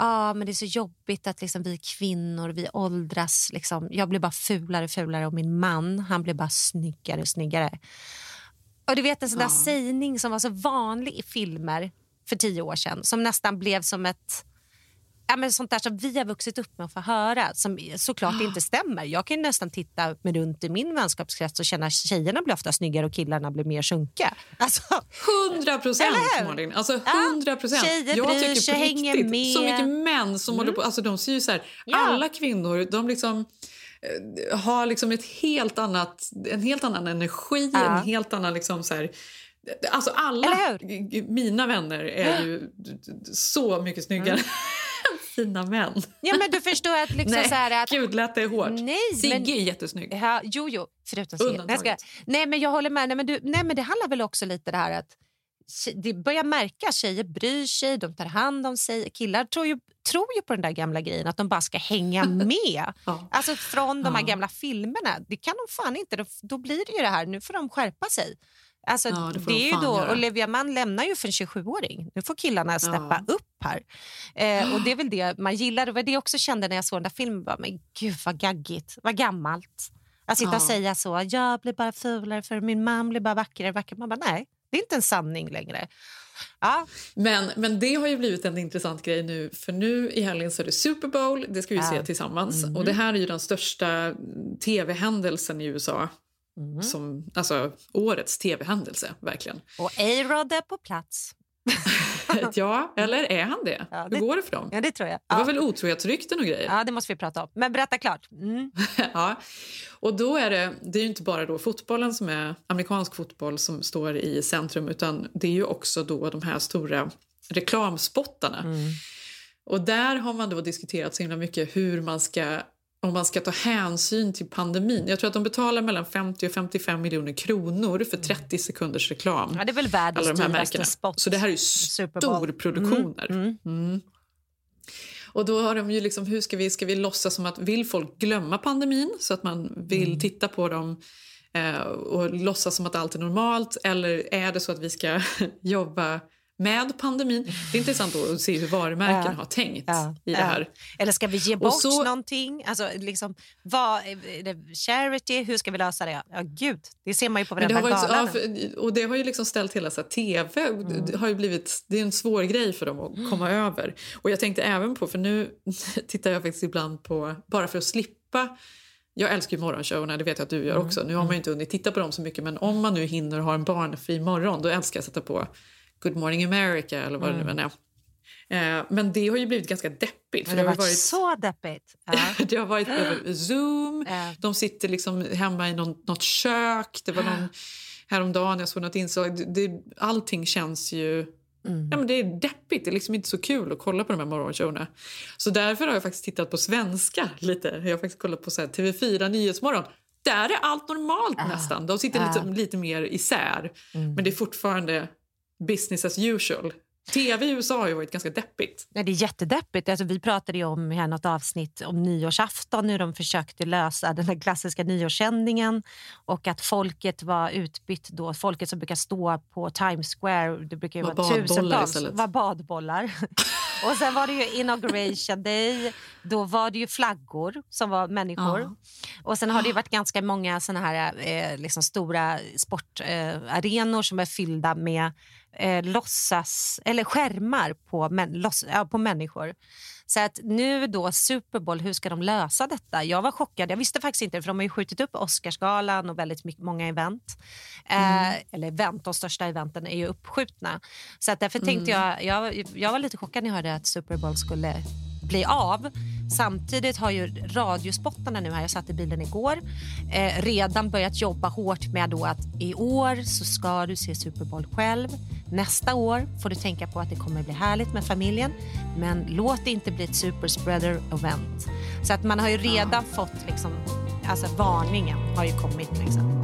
Ah, men det är så jobbigt att liksom vi kvinnor vi åldras. Liksom. Jag blir bara fulare och fulare och min man han blir bara snyggare och snyggare. Och du vet en sån där sägning som var så vanlig i filmer för tio år sedan som nästan blev som ett ja, men sånt där som vi har vuxit upp med att få höra som såklart inte stämmer. Jag kan ju nästan titta mig runt i min vänskapskrets och känna att tjejerna blir ofta snyggare och killarna blir mer sunkiga. Alltså, 100 procent? Malin. Alltså Ja, 100 procent. tjejer Jag tycker sig, hänger med. så mycket män som håller på, alltså de ser ju så här, Ja. alla kvinnor, de liksom eh, har liksom ett helt annat, en helt annan energi, Ja. en helt annan liksom så här, Alltså alla mina vänner är ju så mycket snyggare Mm. Än sina män. ja, men du förstår att... Liksom Nej, så här att gud lät det hårt. Nej, Sigge men- är jättesnygg. Ja, jo, jo, förutom Sigge. Nej, men jag håller med. Nej, men, du, nej, men det handlar väl också lite det här att det börjar märka att tjejer bryr sig, de tar hand om sig. Killar tror ju, tror ju på den där gamla grejen att de bara ska hänga med. Ja. Alltså från de här Ja. gamla filmerna. Det kan de fan inte. Då, då blir det ju det här, nu får de skärpa sig. Alltså, Ja, det det de är ju då, göra. Olivia Mann lämnar ju för en 27-åring. Nu får killarna steppa Ja. upp här. Eh, och Det är väl det man gillar. Det var det jag också kände när jag såg den där filmen. Bara, men gud vad gaggigt, vad gammalt. Att sitta och Ja. säga så. Jag blir bara fulare för min man blir bara vackrare. vackrare. Man bara, nej, det är inte en sanning längre. Ja, Men, men det har ju blivit en intressant grej nu för nu i helgen så är det Super Bowl, det ska vi Ja. se tillsammans. Mhm. Och det här är ju den största tv-händelsen i USA. Mhm. Som, alltså årets tv-händelse, verkligen. och A-Rod är på plats. ja, eller är han det? Ja, Hur det- går det för dem? Ja, det tror jag. Det var Ja. väl otrohetsrykten och grejer? ja, det måste vi prata om. Men berätta klart. Mm. ja. Och då är det, det är ju inte bara då fotbollen som är amerikansk fotboll som står i centrum utan det är ju också då de här stora reklamspottarna. Och där har man då diskuterat så himla mycket hur man ska om man ska ta hänsyn till pandemin. Jag tror att de betalar mellan 50 och 55 miljoner kronor för 30 sekunders reklam. Ja, det är väl världens dyraste spot. Så det här är storproduktioner. Mm, Mm. Och då har de ju liksom, hur ska vi, ska vi låtsas som att vill folk glömma pandemin så att man vill Mm. titta på dem eh, och låtsas som att allt är normalt eller är det så att vi ska jobba med pandemin? Det är intressant att se hur varumärken Ja. har tänkt Ja, i det här. Eller ska vi ge Och bort så- någonting? Alltså, liksom, vad, charity? Hur ska vi lösa det? Ja, gud, det ser man ju på varenda gala. och det har ju liksom ställt hela så här, tv. och Det har ju blivit, det är en svår grej för dem att komma över. Och jag tänkte även på, för nu tittar jag faktiskt ibland på, bara för att slippa jag älskar ju morgonshowerna, det vet jag att du gör också. Nu har man ju inte hunnit titta på dem så mycket men om man nu hinner ha en barnfri morgon då älskar jag att sätta på Good morning America eller vad det nu än är. Eh, men det har ju blivit ganska deppigt. För det har varit så deppigt. Ja. det har varit över Zoom. Ja. De sitter liksom hemma i någon, något kök. Det var någon, häromdagen jag såg något inslag. Det, allting känns ju... Mm. Ja, men det är deppigt. Det är liksom inte så kul att kolla på de här morgonshowerna. Så därför har jag faktiskt tittat på svenska lite. Jag har faktiskt kollat på så här, TV4 Nyhetsmorgon. Där är allt normalt nästan. De sitter Ah. lite, lite mer isär. Mm. Men det är fortfarande business as usual. TV i USA har ju varit ganska deppigt. Nej, det är jättedeppigt. Alltså, vi pratade ju om här något avsnitt om nyårsafton hur de försökte lösa den klassiska nyårssändningen och att folket var utbytt då. Folket som brukar stå på Times Square, det brukar ju Var vara tusentals, istället. var badbollar. och sen var det ju inauguration day, då var det ju flaggor som var människor. Ja. Och sen har det ju varit ganska många såna här eh, liksom stora sportarenor eh, som är fyllda med eh, låtsas, eller skärmar på, män, loss, ja, på människor. Så att nu då Super Bowl, hur ska de lösa detta? Jag var chockad. Jag visste faktiskt inte, för de har ju skjutit upp Oscarsgalan och väldigt mycket, många event. Eh, eller event, de största eventen är ju uppskjutna. Så att därför tänkte jag, jag, jag var lite chockad när jag hörde att Super Bowl skulle bli av. Samtidigt har ju radiospottarna nu här, jag satt i bilen igår, eh, redan börjat jobba hårt med då att i år så ska du se Super Bowl själv. Nästa år får du tänka på att det kommer bli härligt med familjen, men låt det inte bli ett super spreader event. Så att man har ju redan fått liksom alltså varningen har ju kommit. Liksom.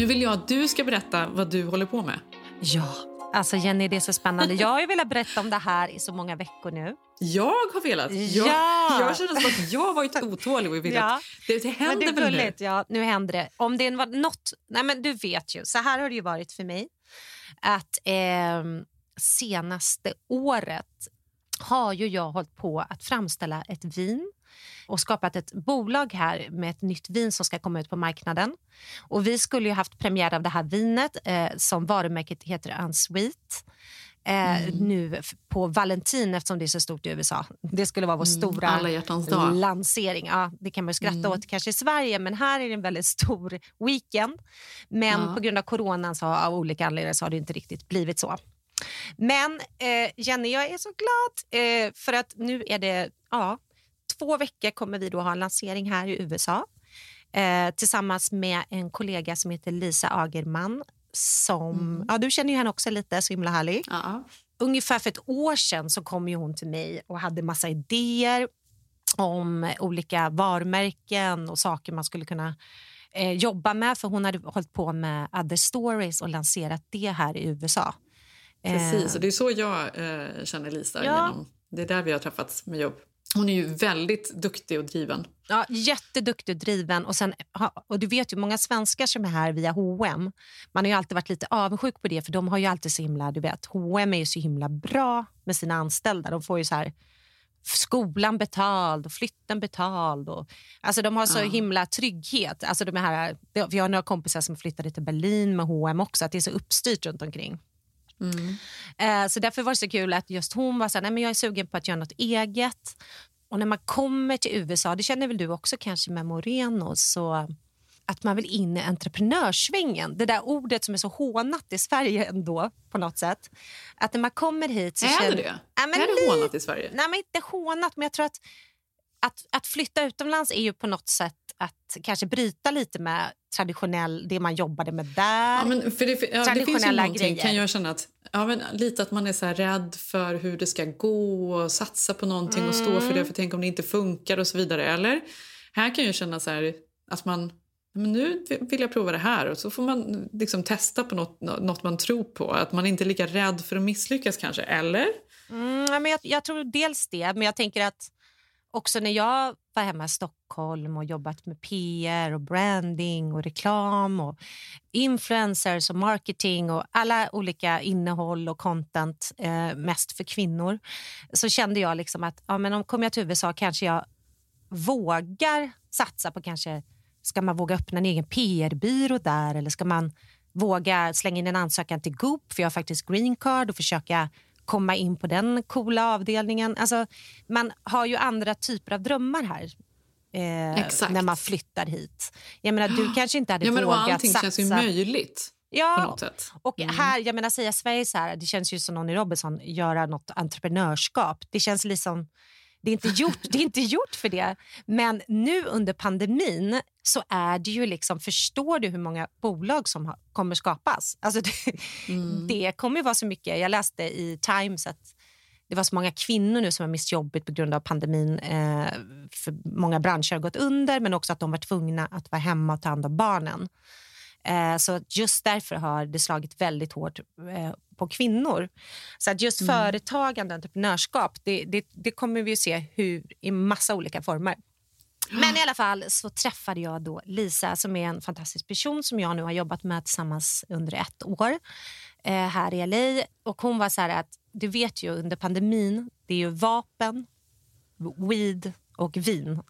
Nu vill jag att du ska berätta vad du håller på med. Ja, alltså Jenny, det är så spännande. Jag har velat berätta om det här i så många veckor nu. Jag har velat. Jag, Ja! jag känner som att jag varit otålig och vill Ja. att det, det Men händer det är väl nu? gulligt. Ja, nu händer det. Om det var något... Nej, men du vet ju, så här har det ju varit för mig. Att eh, senaste året har ju jag hållit på att framställa ett vin och skapat ett bolag här med ett nytt vin som ska komma ut på marknaden. Och vi skulle ju haft premiär av det här vinet eh, som varumärket heter Unsweet. Eh, Nu f- på Valentin eftersom det är så stort i USA. Det skulle vara vår stora hjärtans dag. lansering. Ja, det kan man skratta åt kanske i Sverige men här är det en väldigt stor weekend. Men Ja. på grund av coronan så av olika anledningar så har det inte riktigt blivit så. Men eh, Jenny, jag är så glad eh, för att nu är det ja, två veckor kommer vi då ha en lansering här i USA eh, tillsammans med en kollega som heter Lisa Agerman. Som, ja, du känner ju henne också lite, så himla härlig. Ja. Ungefär för ett år sedan så kom ju hon till mig och hade massa idéer om olika varumärken och saker man skulle kunna eh, jobba med. För Hon hade hållit på med Other Stories och lanserat det här i USA. Precis, och det är så jag eh, känner Lisa. Ja. Genom, det är där vi har träffats med jobb. Hon är ju väldigt duktig och driven. Ja, jätteduktig och driven. Och, sen, och du vet ju, många svenskar som är här via H&M man har ju alltid varit lite avundsjuk på det för de har ju alltid så himla, du vet, H&M är ju så himla bra med sina anställda. De får ju så här skolan betald och flytten betald. Och, alltså de har så Ja. himla trygghet. Alltså de är här, vi har några kompisar som flyttade till Berlin med H&M också, att det är så uppstyrt runt omkring. Eh, så därför var det så kul att just hon var så här, nej men jag är sugen på att göra något eget. Och när man kommer till USA, det känner väl du också kanske med Moreno, så att man vill in i entreprenörssvängen. Det där ordet som är så hånat i Sverige ändå på något sätt. Att när man kommer hit så Är det känner... det? Ja, men är det hånat i Sverige? Nej, men inte hånat, men jag tror att, att att flytta utomlands är ju på något sätt att kanske bryta lite med traditionell, det man jobbade med där. Ja, men för det, ja, det finns ju Traditionella någonting grejer. kan jag känna att, ja, men lite att man är så rädd för hur det ska gå och satsa på någonting och stå Mm. för det för tänk om det inte funkar och så vidare. Eller här kan jag känna så här att man men nu vill jag prova det här och så får man liksom testa på något, något man tror på. Att man inte är lika rädd för att misslyckas kanske, eller? Mm, ja, men jag, jag tror dels det, men jag tänker att också när jag var hemma i Stockholm och jobbat med PR och branding och reklam och influencers och marketing och alla olika innehåll och content, eh, mest för kvinnor, så kände jag liksom att ja, men om kommer jag till USA kanske jag vågar satsa på kanske Ska man våga öppna en egen PR-byrå där eller ska man våga slänga in en ansökan till Goop? För jag har faktiskt green card och försöka komma in på den coola avdelningen. Alltså, man har ju andra typer av drömmar här eh, Exakt. när man flyttar hit. Jag menar, du kanske inte hade Ja, men vågat allting satsa. känns ju möjligt Ja, och här, jag menar säga Sverige så här, det känns ju som någon i Robinson göra något entreprenörskap. Det känns liksom, det är, inte gjort, det är inte gjort för det. Men nu under pandemin så är det ju liksom, förstår du hur många bolag som har, kommer skapas? Alltså det, det kommer ju vara så mycket. Jag läste i Times att det var så många kvinnor nu som har mist jobbet på grund av pandemin. Eh, för många branscher har gått under, men också att de var tvungna att vara hemma och ta hand om barnen. Eh, så just därför har det slagit väldigt hårt eh, på kvinnor. Så att just företagande och entreprenörskap, det, det, det kommer vi att se hur, i massa olika former. Men i alla fall så träffade jag då Lisa som är en fantastisk person som jag nu har jobbat med tillsammans under ett år eh, här i LA. Och hon var så här att du vet ju under pandemin, det är ju vapen, weed och vin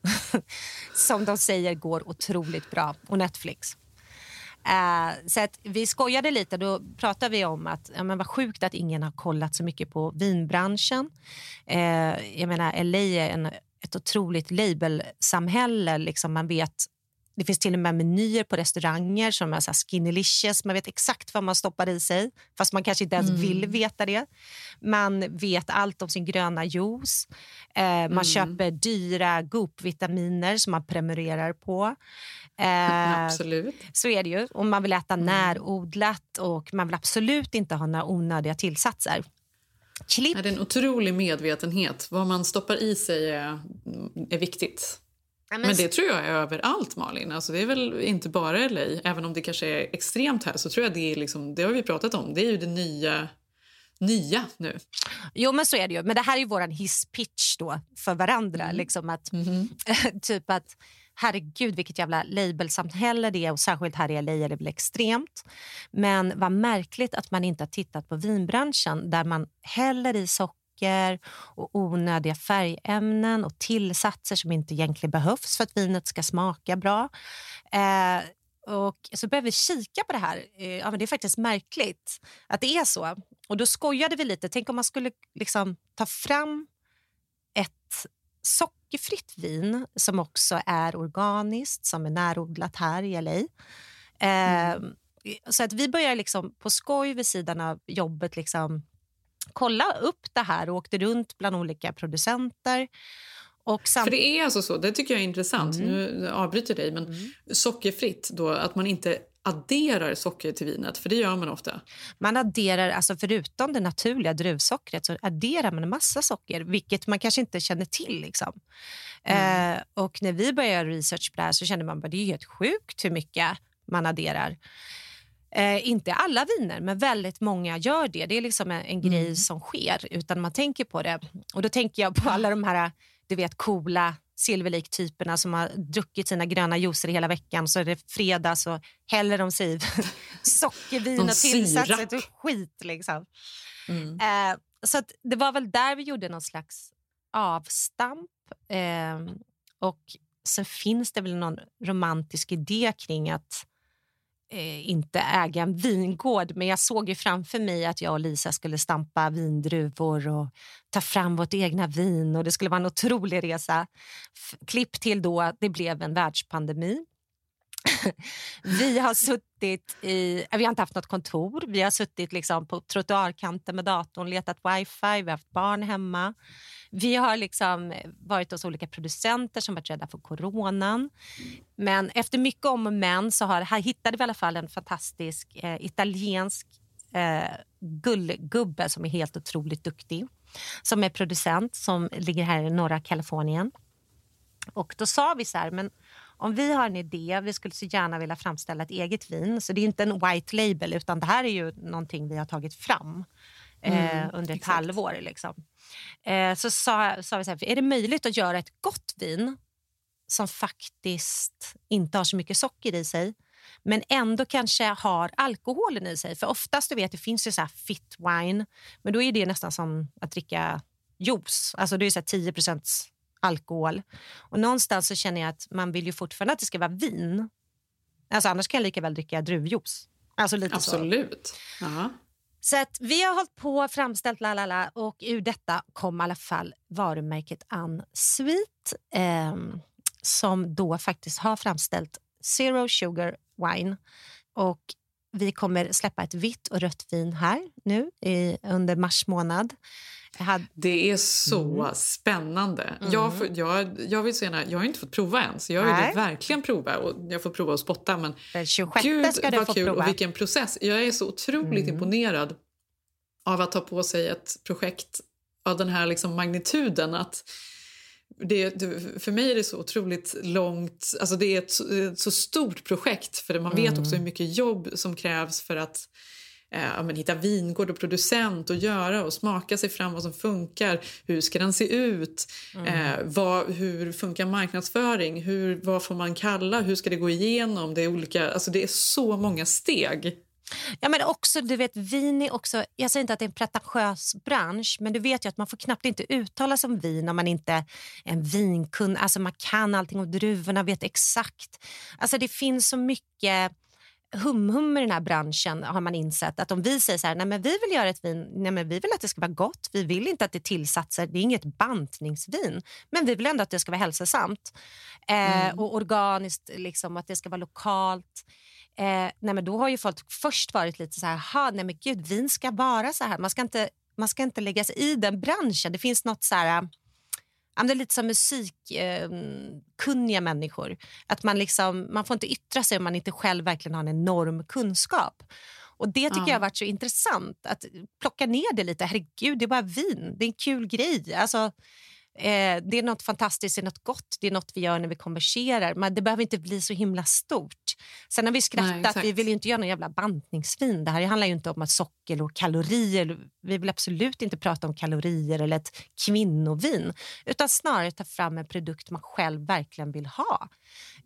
som de säger går otroligt bra. Och Netflix. Eh, så att vi skojade lite. Då pratade vi om att ja, men vad sjukt att ingen har kollat så mycket på vinbranschen. Eh, jag menar, LA är en, ett otroligt labelsamhälle. Liksom man vet det finns till och med menyer på restauranger som är så skinnylicious. Man vet exakt vad man stoppar i sig, fast man kanske inte ens Mm. vill veta det. Man vet allt om sin gröna juice. Eh, man Mm. köper dyra Goop-vitaminer som man prenumererar på. Eh, Absolut. så är det ju. Och man vill äta Mm. närodlat och man vill absolut inte ha några onödiga tillsatser. Klipp det är en otrolig medvetenhet. Vad man stoppar i sig är, är viktigt. Ja, Men det tror jag är överallt, Malin. Alltså, det är väl inte bara LA. Även om det kanske är extremt här så tror jag det är liksom, det har vi pratat om. Det är ju det nya, nya nu. Jo, men så är det ju. Men det här är ju vår hisspitch då för varandra. Mm. Liksom att, Mhm. typ att herregud vilket jävla labelsamhälle det är och särskilt här i LA är det väl extremt. Men vad märkligt att man inte har tittat på vinbranschen där man häller i socker och onödiga färgämnen och tillsatser som inte egentligen behövs för att vinet ska smaka bra. Eh, och så började vi kika på det här. Eh, ja, men det är faktiskt märkligt att det är så. Och då skojade vi lite. Tänk om man skulle liksom ta fram ett sockerfritt vin som också är organiskt, som är närodlat här i LA. Eh, Så att vi började liksom på skoj vid sidan av jobbet liksom kolla upp det här och åkte runt bland olika producenter. För det är alltså så, det tycker jag är intressant. Mm. Nu avbryter jag dig, men sockerfritt då, att man inte adderar socker till vinet, för det gör man ofta. Man adderar, alltså förutom det naturliga druvsockret, så adderar man en massa socker, vilket man kanske inte känner till. Liksom. Eh, och när vi började göra research på det här så kände man att det är helt sjukt hur mycket man adderar. Eh, inte alla viner, men väldigt många gör det. Det är liksom en, en grej som sker utan man tänker på det. Och då tänker jag på alla de här du vet, coola Silverlake-typerna som har druckit sina gröna juicer hela veckan. Så är det fredag så häller de sig sockervin och tillsatser och skit. Liksom. Mm. Eh, så att det var väl där vi gjorde någon slags avstamp. Eh, och sen finns det väl någon romantisk idé kring att eh, inte äga en vingård. Men jag såg ju framför mig att jag och Lisa skulle stampa vindruvor och ta fram vårt egna vin. och Det skulle vara en otrolig resa. F- klipp till då det blev en världspandemi. vi har suttit i... Eh, vi har inte haft något kontor. Vi har suttit liksom på trottoarkanten med datorn, letat wifi, vi har haft barn hemma. Vi har liksom varit hos olika producenter som varit rädda för coronan. Men efter mycket om och men så har, här hittade vi i alla fall en fantastisk eh, italiensk eh, gullgubbe som är helt otroligt duktig. Som är producent som ligger här i norra Kalifornien. Och då sa vi så här, men om vi har en idé, vi skulle så gärna vilja framställa ett eget vin. Så det är inte en white label utan det här är ju någonting vi har tagit fram eh, Mm, under ett exakt. halvår. Liksom. Eh, så sa, sa vi så här, är det möjligt att göra ett gott vin som faktiskt inte har så mycket socker i sig men ändå kanske har alkoholen i sig. För oftast du vet, det finns ju så fit wine, men då är det nästan som att dricka juice. Alltså det är så här 10 alkohol. Och någonstans så känner jag att man vill ju fortfarande att det ska vara vin. Alltså annars kan jag lika väl dricka druvjuice. Alltså lite så. Absolut. Ja. Så att vi har hållit på och framställt la la la och ur detta kom i alla fall varumärket Unsweet eh, som då faktiskt har framställt Zero Sugar Wine. Och vi kommer släppa ett vitt och rött vin här nu i, under mars månad. Hade, Det är så Mm. spännande. Jag, får, jag, jag, vill säga, jag har inte fått prova än, så jag vill Nej. verkligen prova. Och jag får prova att spotta, men den 26 gud ska du vad få kul prova. och vilken process. Jag är så otroligt Mm. imponerad av att ta på sig ett projekt av den här liksom magnituden. Att det, för mig är det så otroligt långt... Alltså det är ett, så- ett så stort projekt, för man vet Mm. också hur mycket jobb som krävs för att eh, men hitta vingård och producent och göra och smaka sig fram vad som funkar. Hur ska den se ut? Eh, vad, hur funkar marknadsföring? Hur, vad får man kalla? Hur ska det gå igenom? Det är, olika, alltså det är så många steg. Ja, men också, du vet, vin är också, jag säger inte att det är en pretentiös bransch men du vet ju att man får knappt inte uttala sig om vin om man inte är en vinkund. Alltså man kan allting om druvorna, vet exakt. Alltså det finns så mycket hum-hum i den här branschen har man insett att om vi säger så här, nej men vi vill göra ett vin, nej men vi vill att det ska vara gott, vi vill inte att det tillsatser, det är inget bantningsvin, men vi vill ändå att det ska vara hälsosamt eh, Mm. och organiskt, liksom, att det ska vara lokalt. Eh, nej men då har ju folk först varit lite så här, "Ha, nej men gud, vin ska vara så här, man ska inte, man ska inte lägga sig i den branschen. Det finns något så här, Ja, men det är lite som musikkunniga eh, kunniga människor. Att man, liksom, man får inte yttra sig om man inte själv verkligen har en enorm kunskap. Och Det tycker Ja. jag har varit så intressant. Att plocka ner det lite. Herregud, det är bara vin. Det är en kul grej. Alltså, eh, det är något fantastiskt, det är något gott. Det är något vi gör när vi konverserar. Men det behöver inte bli så himla stort. Sen har vi Nej, skrattat. exakt. vi vill ju inte göra någon jävla bantningsvin. Det här handlar ju inte om att socker och kalorier. Vi vill absolut inte prata om kalorier eller ett kvinnovin. Utan snarare ta fram en produkt man själv verkligen vill ha.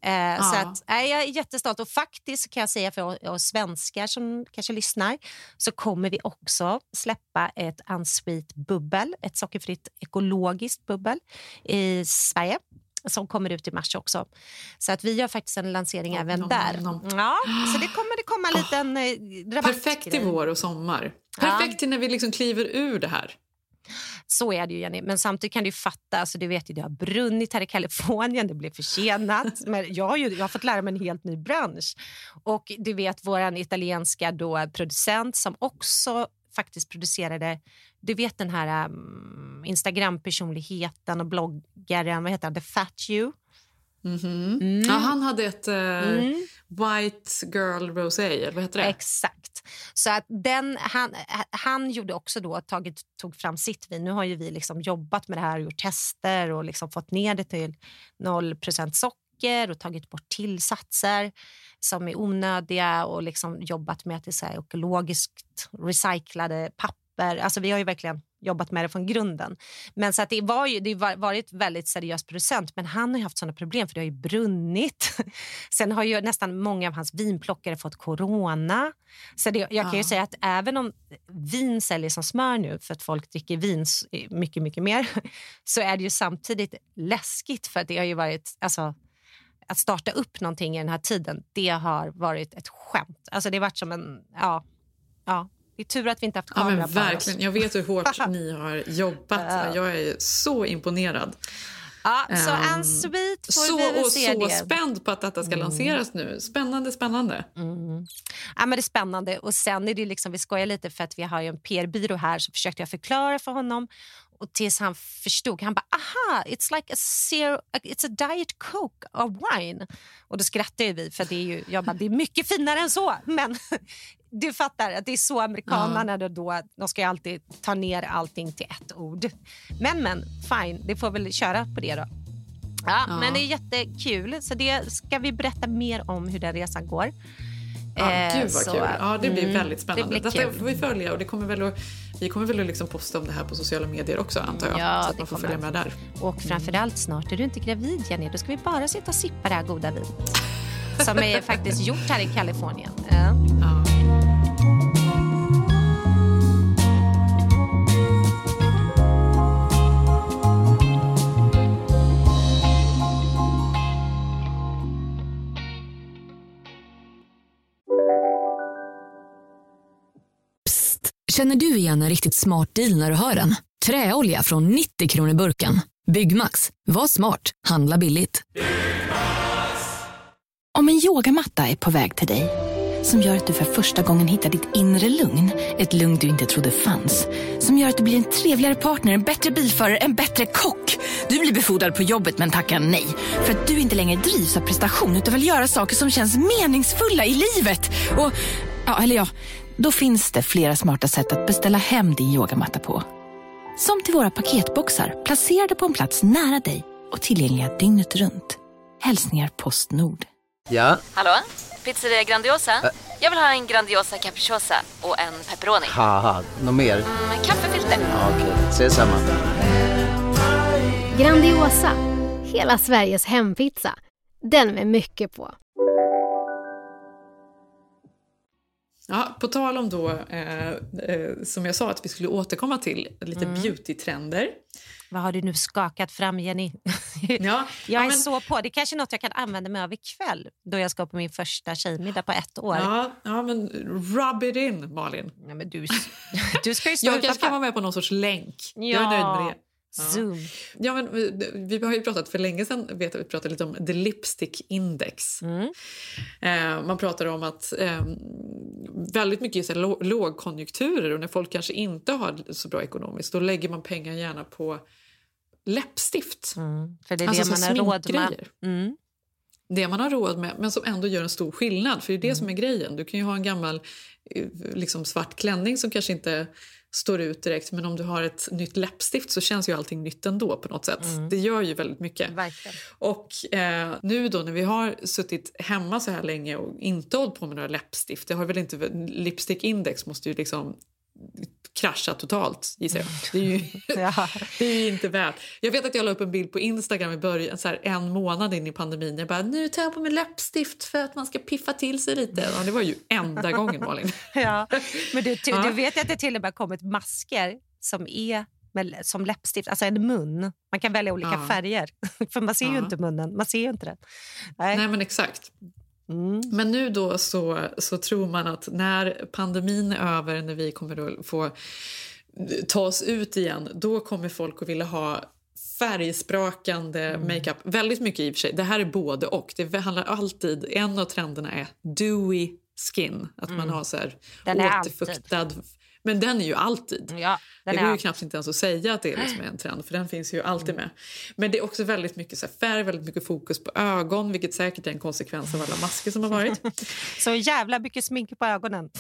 Eh, Så Ja. att, nej, jag är jättestolt. Och faktiskt kan jag säga för oss svenskar som kanske lyssnar så kommer vi också släppa ett unsweet bubbel, ett sockerfritt ekologiskt bubbel i Sverige som kommer ut i mars också. Så att vi gör faktiskt en lansering Nom, även nom, där. nom, nom. Ja, så det kommer det komma en liten eh, rabattgrej. Perfekt till vår och sommar. Perfekt till när vi liksom kliver ur det här. Så är det ju, Jenny. Men samtidigt kan du fatta, alltså, du vet ju, det har brunnit här i Kalifornien, det blev försenat. Men jag, har ju, jag har fått lära mig en helt ny bransch. Och du vet, vår italienska då, producent som också faktiskt producerade, du vet den här um, Instagram-personligheten och bloggaren, vad heter han, The Fat You? Mhm. Ja, han hade ett eh, Mm. White Girl Rosé, eller vad heter det? Exakt. Så att den, han, han gjorde också då, tagit, tog fram sitt vin. Nu har ju vi liksom jobbat med det här och gjort tester och liksom fått ner det till 0% socker och tagit bort tillsatser som är onödiga och liksom jobbat med att det är så ekologiskt recyclade papper. Alltså vi har ju verkligen jobbat med det från grunden. Men så att det var ju det har varit väldigt seriös producent men han har ju haft såna problem för det har ju brunnit. Sen har ju nästan många av hans vinplockare fått corona. Så det, jag kan ju Ja. säga att även om vin säljer som smör nu för att folk dricker vin s- mycket, mycket mer så är det ju samtidigt läskigt för att det har ju varit alltså, att starta upp någonting i den här tiden, det har varit ett skämt. Alltså det har varit som en, ja, ja. Det är tur att vi inte haft Ja, kamera men på verkligen. Jag vet hur hårt ni har jobbat. Jag är så imponerad. Ja, så Ehm, unsweet får Så, vi väl och se så det. spänd på att detta ska lanseras nu. Spännande, spännande. Mm. Ja, men det är spännande. Och sen är det liksom, vi skojar lite för att vi har en PR-byrå här så försökte jag förklara för honom och tills han förstod. Han bara, aha, it's like a zero, it's a diet coke of wine. Och då skrattade vi för det är ju, jag bara, det är mycket finare än så. Men du fattar att det är så amerikanerna då, då, de ska alltid ta ner allting till ett ord. Men men, fine, det får väl köra på det då. Ja, Ja. Men det är jättekul, så det ska vi berätta mer om hur den resan går. Ja, Eh, gud vad så, kul. Ja, det blir mm, väldigt spännande. Det blir Detta får vi följa och det kommer väl att, vi kommer väl att liksom posta om det här på sociala medier också antar jag. Ja, så att man får följa med där. Och framförallt snart är du inte gravid Jenny, då ska vi bara sitta och sippa det här goda vinet. Som är faktiskt gjort här i Kalifornien. Ja. Ja. Känner du igen en riktigt smart deal när du hör den? Träolja från 90 kronor burken. Byggmax. Var smart. Handla billigt. Om en yogamatta är på väg till dig, som gör att du för första gången hittar ditt inre lugn, ett lugn du inte trodde fanns, som gör att du blir en trevligare partner, en bättre bilförare, en bättre kock. Du blir befordrad på jobbet men tackar nej, för att du inte längre drivs av prestation utan vill göra saker som känns meningsfulla i livet. Och, ja, eller ja, då finns det flera smarta sätt att beställa hem din yogamatta på. Som till våra paketboxar placerade på en plats nära dig och tillgängliga dygnet runt. Hälsningar Postnord. Ja, Hallå? Pizzeria Grandiosa? Jag vill ha en Grandiosa capriciosa och en pepperoni. något mer? Med kaffefilter. Ja, Okej, ses samma. Grandiosa, hela Sveriges hempizza. Den med mycket på. Ja, på tal om då, eh, eh, som jag sa att vi skulle återkomma till, lite Mm. beautytrender. Vad har du nu skakat fram, Jenny? Ja, jag ja, är men- så på. Det är kanske är något jag kan använda mig av ikväll då jag ska på min första tjejmiddag på ett år. Ja, ja, men rub it in, Malin. Ja, men du, du ska ju stå Jag kanske kan vara med på någon sorts länk. Jag är Ja. nöjd med det. Zoom. Ja, men vi, vi har ju pratat för länge sedan vet jag, vi pratade lite om the lipstick index. Mm. Eh, man pratar om att eh, väldigt mycket i lågkonjunkturer och när folk kanske inte har så bra ekonomiskt då lägger man pengar gärna på läppstift. För det är Alltså det man har råd med. Mm. Det man har råd med, men som ändå gör en stor skillnad. För det är det Mm. som är grejen. Du kan ju ha en gammal eh, liksom svart klänning som kanske inte står ut direkt men om du har ett nytt läppstift så känns ju allting nytt ändå på något sätt. Det gör ju väldigt mycket. Mm. Verkligen. Och eh, nu då när vi har suttit hemma så här länge och inte hållit på med några läppstift, det har väl inte, lipstick index måste ju liksom krascha totalt gissar jag. Det är ju, det är inte värt. Jag vet att jag la upp en bild på Instagram i början, så här en månad in i pandemin. Jag bara, nu tar jag på mig läppstift för att man ska piffa till sig lite. Ja, det var ju enda gången Malin. Ja. Men du, Ja. du vet att det till och med har kommit masker som är med, som läppstift, alltså en mun. Man kan välja olika Ja. färger, för man ser ju inte munnen. Man ser ju inte den. Nej. Nej men exakt. Mm. Men nu då så, så tror man att när pandemin är över, när vi kommer att få ta oss ut igen, då kommer folk att vilja ha färgsprakande Mm. makeup. Väldigt mycket i och för sig. Det här är både och. Det handlar alltid, en av trenderna är dewy skin. Att man har så här Mm. Den återfuktad. Men den är ju alltid. Ja, det går ju knappt inte ens att säga att det är liksom en trend, för den finns ju alltid med. Men det är också väldigt mycket så färg, väldigt mycket fokus på ögon, vilket säkert är en konsekvens av alla masker som har varit. Så jävla mycket smink på ögonen.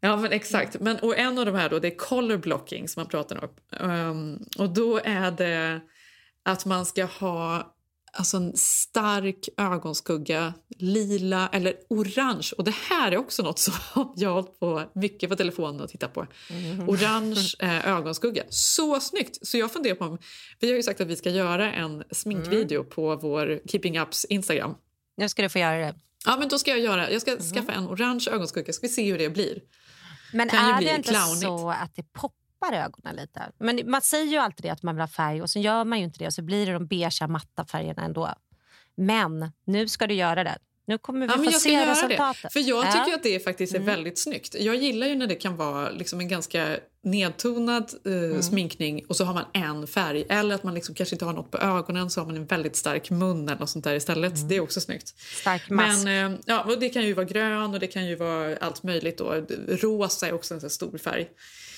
Ja, men exakt. Men, och en av de här då, det är color blocking som man pratar om. Um, och då är det att man ska ha alltså en stark ögonskugga, lila eller orange. Och det här är också något som jag har hållit på mycket på telefonen och tittat på. Orange eh, ögonskugga. Så snyggt! Så jag funderar på om... Vi har ju sagt att vi ska göra en sminkvideo på vår Keeping Ups Instagram. Nu ska du få göra det. Ja, men då ska jag göra Jag ska skaffa en orange ögonskugga. Ska vi se hur det blir. Men Kan är det inte clownigt. så att det poppar ögonen lite? Men man säger ju alltid det att man vill ha färg och så gör man ju inte det och så blir det de beigea matta färgerna ändå. Men nu ska du göra det. Nu kommer vi Ja, få jag se resultatet. det. För jag Ja. tycker ju att det faktiskt är Mm. väldigt snyggt. Jag gillar ju när det kan vara liksom en ganska nedtonad eh, Mm. sminkning och så har man en färg. Eller att man liksom kanske inte har något på ögonen så har man en väldigt stark mun eller något sånt där istället. Det är också snyggt. Mm. Stark mask. Men eh, ja, och det kan ju vara grön och det kan ju vara allt möjligt. Då. Rosa är också en sån stor färg.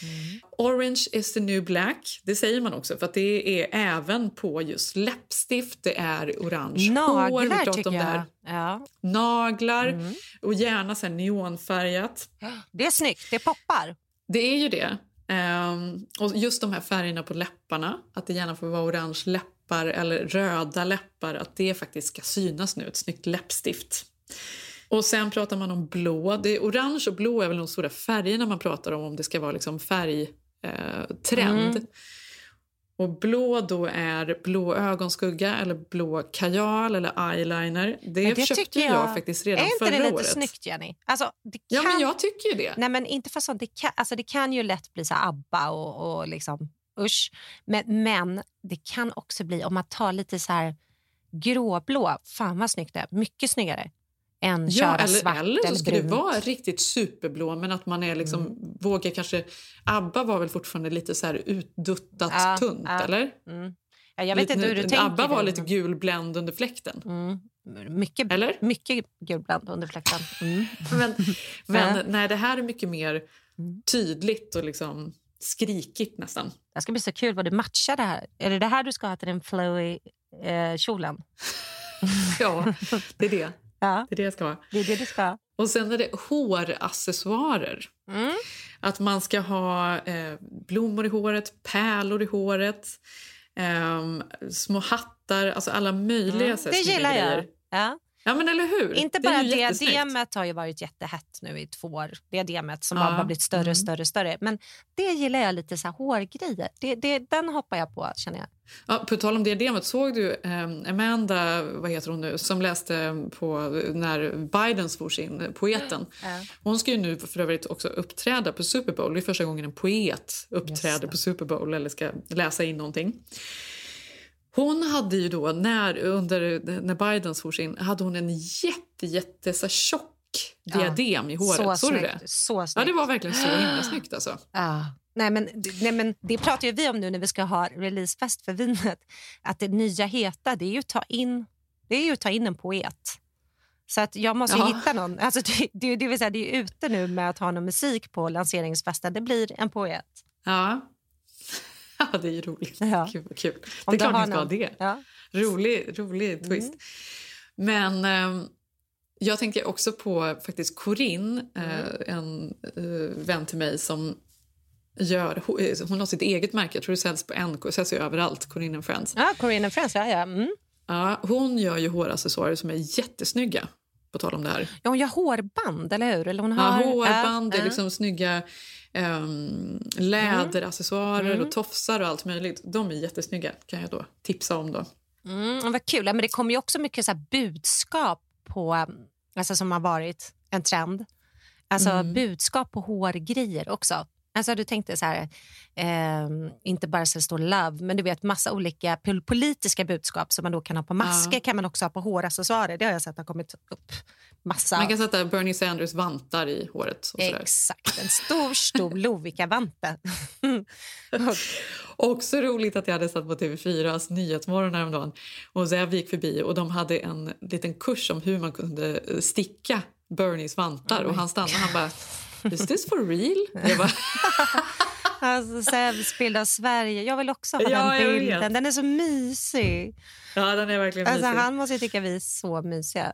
Mm. Orange is the new black. Det säger man också för att det är även på just läppstift, det är orange hår. Vi Naglar tycker jag. Ja. Naglar Mm. och gärna så neonfärgat. Det är snyggt, det poppar. Det är ju det. Um, och just de här färgerna på läpparna, att det gärna får vara orange läppar eller röda läppar, att det faktiskt ska synas nu, ett snyggt läppstift. Och sen pratar man om blå. Det är orange och blå är väl de stora färgerna man pratar om om det ska vara liksom färgtrend. Eh. Mm. Och blå då är blå ögonskugga eller blå kajal eller eyeliner. Det, Men köpte tycker jag, faktiskt redan Är inte förra det lite året. snyggt, Jenny? Alltså, det Ja, men kan- jag tycker ju det. Nej, men inte för sånt. Det kan, alltså, det kan ju lätt bli så ABBA och, och liksom usch. Men, men det kan också bli, om man tar lite så här gråblå, fan vad snyggt det är. Mycket snyggare än Ja, köra eller, svart eller så ska det vara riktigt superblå men att man är liksom, Mm. vågar kanske... ABBA var väl fortfarande lite så här utduttat Ja, tunt, ja. eller? Mm. Ja, jag vet Lite- inte hur du tänker. ABBA var lite men- gulbländ under fläkten. Mm. Mycket, Eller? mycket gulbland under fläkten. Mm. Men, men Ja. nej, det här är mycket mer tydligt och liksom skrikigt nästan. Det ska bli så kul vad du matchar det här. Är det det här du ska ha till den flowy eh, kjolen? Ja, det är det. Ja. Det är det jag ska ha. Det är det du ska ha. Och sen är det håraccessoarer. Mm. Att man ska ha eh, blommor i håret, pärlor i håret, ehm, små hattar, alltså alla möjliga Mm. Det gillar jag. Ja. Ja, men eller hur? Inte Det bara jättesnyggt. diademet har ju varit jättehett nu i två år. Diademet som Ja. har bara blivit större Mm. och större och större. Men det gillar jag lite så här hårgrejer. Det, det, den hoppar jag på känner jag. Ja, på tal om diademet, såg du eh, Amanda, vad heter hon nu, som läste på när Biden svors in, poeten. Hon ska ju nu för övrigt också uppträda på Super Bowl. Det är första gången en poet uppträder på Super Bowl eller ska läsa in någonting. Hon hade ju då, när, under, när Biden svors in, hade hon en jätte, jätte så tjock Ja. diadem i håret. Så Såg du det? så Ja, snyggt. det var verkligen så himla snyggt alltså. Ja. Nej, men, nej, men det pratar ju vi om nu när vi ska ha releasefest för vinet. Att det nya heta det är ju att ta in, det är ju att ta in en poet. Så att jag måste Ja. hitta någon. Alltså det, det, det, vill säga, det är ute nu med att ha någon musik på lanseringsfesten. Det blir en poet. Ja. ja, det är ju roligt. Ja. Kul, vad kul. Om det är klart ni ska ha det. Ja. Rolig, rolig twist. Men ehm, jag tänker också på faktiskt Corinne, eh, en eh, vän till mig som gör... Hon, eh, hon har sitt eget märke, jag tror det säljs på NK, säljs ju överallt, Corinne Friends. Ja, Corinne Friends, ja. ja. Mm. Ja, hon gör ju håraccessoarer som är jättesnygga, på tal om det här. ja hon gör hårband, eller hur? Eller hon Ja, har, hårband, det ja, är liksom snygga um, läderaccessoarer Mm. och tofsar och allt möjligt. De är jättesnygga, kan jag då tipsa om. då. Mm, vad kul. Ja, Men det kommer ju också mycket så budskap på, alltså som har varit en trend. Alltså Mm. budskap på hårgrejer också. Alltså du tänkte så här, ehm, inte bara så det står love, men du vet massa olika pol- politiska budskap som man då kan ha på masker Ja. kan man också ha på håraccessoarer. Det har jag sett har kommit upp massa. Man kan sätta Bernie Sanders vantar i håret. Och. Exakt, en stor, stor Lovikka-vante. Också roligt att jag hade satt på TV4s Nyhetsmorgon häromdagen och Zev gick förbi och de hade en liten kurs om hur man kunde eh, sticka Bernies vantar och han stannade han bara Is this for real? Jag bara, alltså, bild av Sverige. Jag vill också ha Ja, den bilden. Den är så mysig. ja, den är verkligen Alltså, mysig. han måste tycka vi är så mysiga.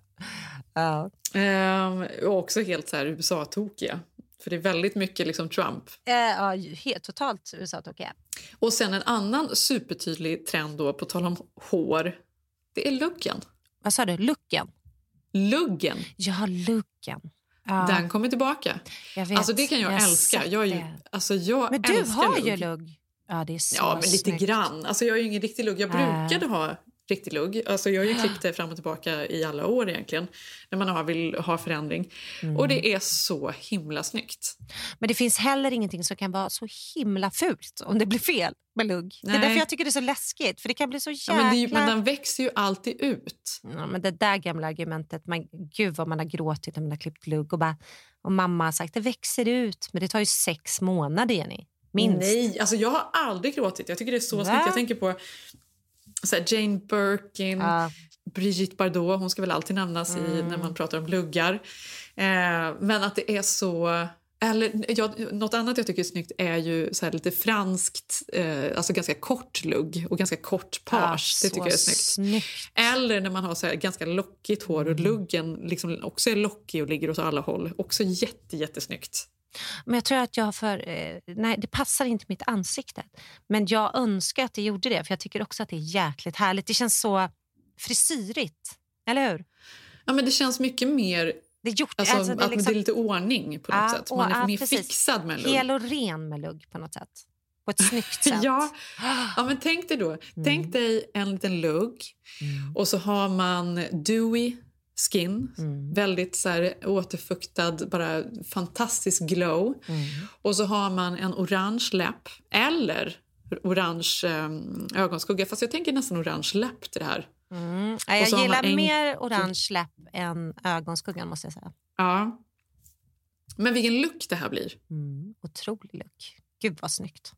Ja. Ehm, och också helt så här USA-tokiga. För det är väldigt mycket liksom Trump. Eh, ja, helt, totalt USA-tokiga. Och sen en annan supertydlig trend då, på tal om hår. Det är luggen. Vad sa du? Looken? Luggen. Ja, looken. Ja. Den kommer tillbaka. Jag vet, Alltså det kan jag, jag älska. Jag är ju, alltså jag Men du har lugg. ju lugg. Ja, det är så Ja, men lite snyggt. grann. Alltså jag är ju ingen riktig lugg. Jag Äh. brukade ha riktig lugg. Alltså jag har ju klippt det fram och tillbaka i alla år egentligen. När man har, vill ha förändring. Mm. Och det är så himla snyggt. Men det finns heller ingenting som kan vara så himla fult om det blir fel med lugg. Det är Nej. därför jag tycker det är så läskigt. För det kan bli så Ja, jäkla... men, det är ju, men den växer ju alltid ut. Ja, men det där gamla argumentet, man, gud vad man har gråtit när man har klippt lugg och, bara, och mamma har sagt det växer ut, men det tar ju sex månader Jenny. Minst. Nej, alltså jag har aldrig gråtit. Jag tycker det är så Va? snyggt. Jag tänker på så Jane Birkin, Ja. Brigitte Bardot. Hon ska väl alltid nämnas i, Mm. när man pratar om luggar. Eh, men att det är så... Eller, ja, något annat jag tycker är snyggt är ju så lite franskt, eh, alltså ganska kort lugg och ganska kort page. det så tycker jag är snyggt. snyggt. Eller när man har så ganska lockigt hår Mm. och luggen liksom också är lockig och ligger åt alla håll. Också jätte, jättesnyggt. Men jag tror att jag för... Eh, nej, det passar inte mitt ansikte. Men jag önskar att det gjorde det, för jag tycker också att det är jäkligt härligt. Det känns så frisyrigt, eller hur? Ja, men det känns mycket mer Det är gjort, Alltså, alltså, att det är lite ordning på något Ja, sätt. Man är ja, mer precis. fixad med lugg. Hel och ren med lugg på något sätt. På ett snyggt sätt. Ja. ja, men tänk dig då. Mm. Tänk dig en liten lugg och så har man dewy skin. Mm. Väldigt så här, återfuktad, bara fantastisk glow. Mm. Och så har man en orange läpp eller orange um, ögonskugga. Fast jag tänker nästan orange läpp till det här. Mm. Ja, jag gillar en- mer orange läpp än ögonskuggan måste jag säga. Ja. Men vilken look det här blir. Mm. Otrolig look. Gud vad snyggt.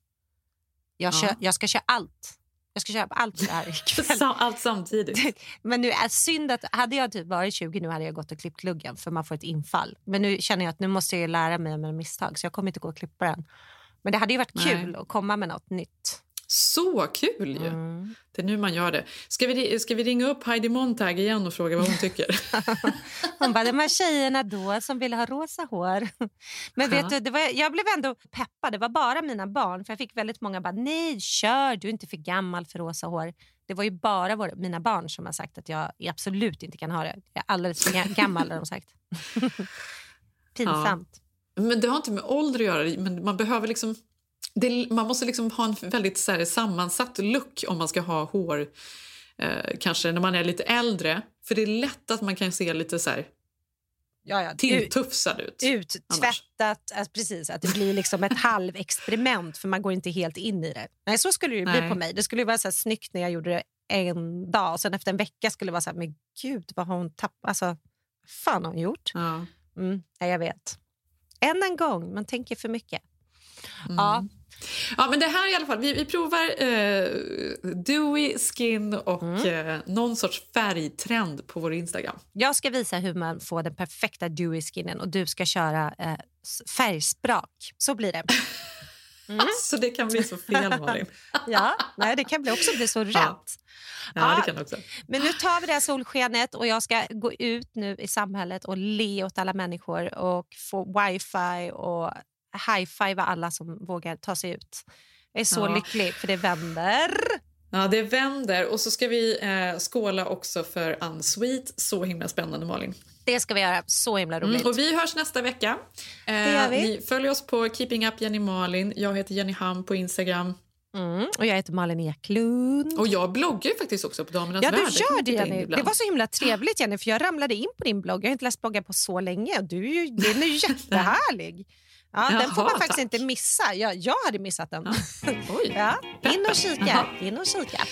Jag, Ja. kör, jag ska köra allt. Jag ska köpa allt det här ikväll. Allt samtidigt. Men nu är synd att hade jag typ varit 20 nu hade jag gått och klippt luggen för man får ett infall. Men nu känner jag att nu måste jag lära mig av mina misstag så jag kommer inte gå och klippa den. Men det hade ju varit Nej. kul att komma med något nytt. Så kul ju! Mm. Det är nu man gör det. Ska vi, ska vi ringa upp Heidi Montag igen och fråga vad hon tycker? Hon bara, de här tjejerna då som ville ha rosa hår. Men vet Ja. du, det var, jag blev ändå peppad. Det var bara mina barn. För Jag fick väldigt många bara, nej kör, du är inte för gammal för rosa hår. Det var ju bara våra, mina barn som har sagt att jag absolut inte kan ha det. Jag är alldeles för ga- gammal har de sagt. Pinsamt. Men det har inte med ålder att göra, men man behöver liksom... Det, man måste liksom ha en väldigt så här, sammansatt look om man ska ha hår eh, kanske när man är lite äldre. För det är lätt att man kan se lite så här Ja, ja. tilltufsad ut. Uttvättat, alltså precis, att det blir liksom ett halvexperiment för man går inte helt in i det. Nej, så skulle det bli Nej. på mig. Det skulle ju vara så här snyggt när jag gjorde det en dag sen efter en vecka skulle det vara så här, men gud vad har hon tappat, alltså fan har hon gjort? Ja. Mm, ja, jag vet. Än en gång, man tänker för mycket. Ja. Ja, men det här i alla fall. Vi, vi provar eh, dewy skin och Mm. eh, någon sorts färgtrend på vår Instagram. Jag ska visa hur man får den perfekta dewy skinnen och du ska köra eh, färgsprak. Så blir det. Alltså det kan bli så fel Malin. ja, nej, det kan bli också bli så rätt. Ja. Ja, det kan också. Men nu tar vi det här solskenet och jag ska gå ut nu i samhället och le åt alla människor och få wifi och high-fiva alla som vågar ta sig ut. Jag är så Ja. lycklig för det vänder. Ja, det vänder. Och så ska vi eh, skåla också för Unsweet. Så himla spännande Malin. Det ska vi göra. Så himla roligt. Mm, och vi hörs nästa vecka. Eh, Det gör vi. Ni följer oss på Keeping Up Jenny Malin. Jag heter Jenny Ham på Instagram. Mm, och jag heter Malin Eklund. Och jag bloggar ju faktiskt också på Damernas Ja, du Värld. gör det, Jenny. Det var så himla trevligt, Jenny, för jag ramlade in på din blogg. Jag har inte läst bloggar på så länge. Du den är ju jättehärlig. Ja, den får Jaha, man faktiskt tack. inte missa. Jag, jag hade missat den. Oj. Ja, in och kika. Jaha. In och kika.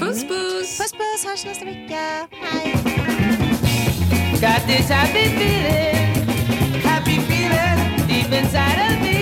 Puss, puss! Puss, puss. Hörs nästa vecka. Hej. Got this happy feeling, happy feeling deep inside of me.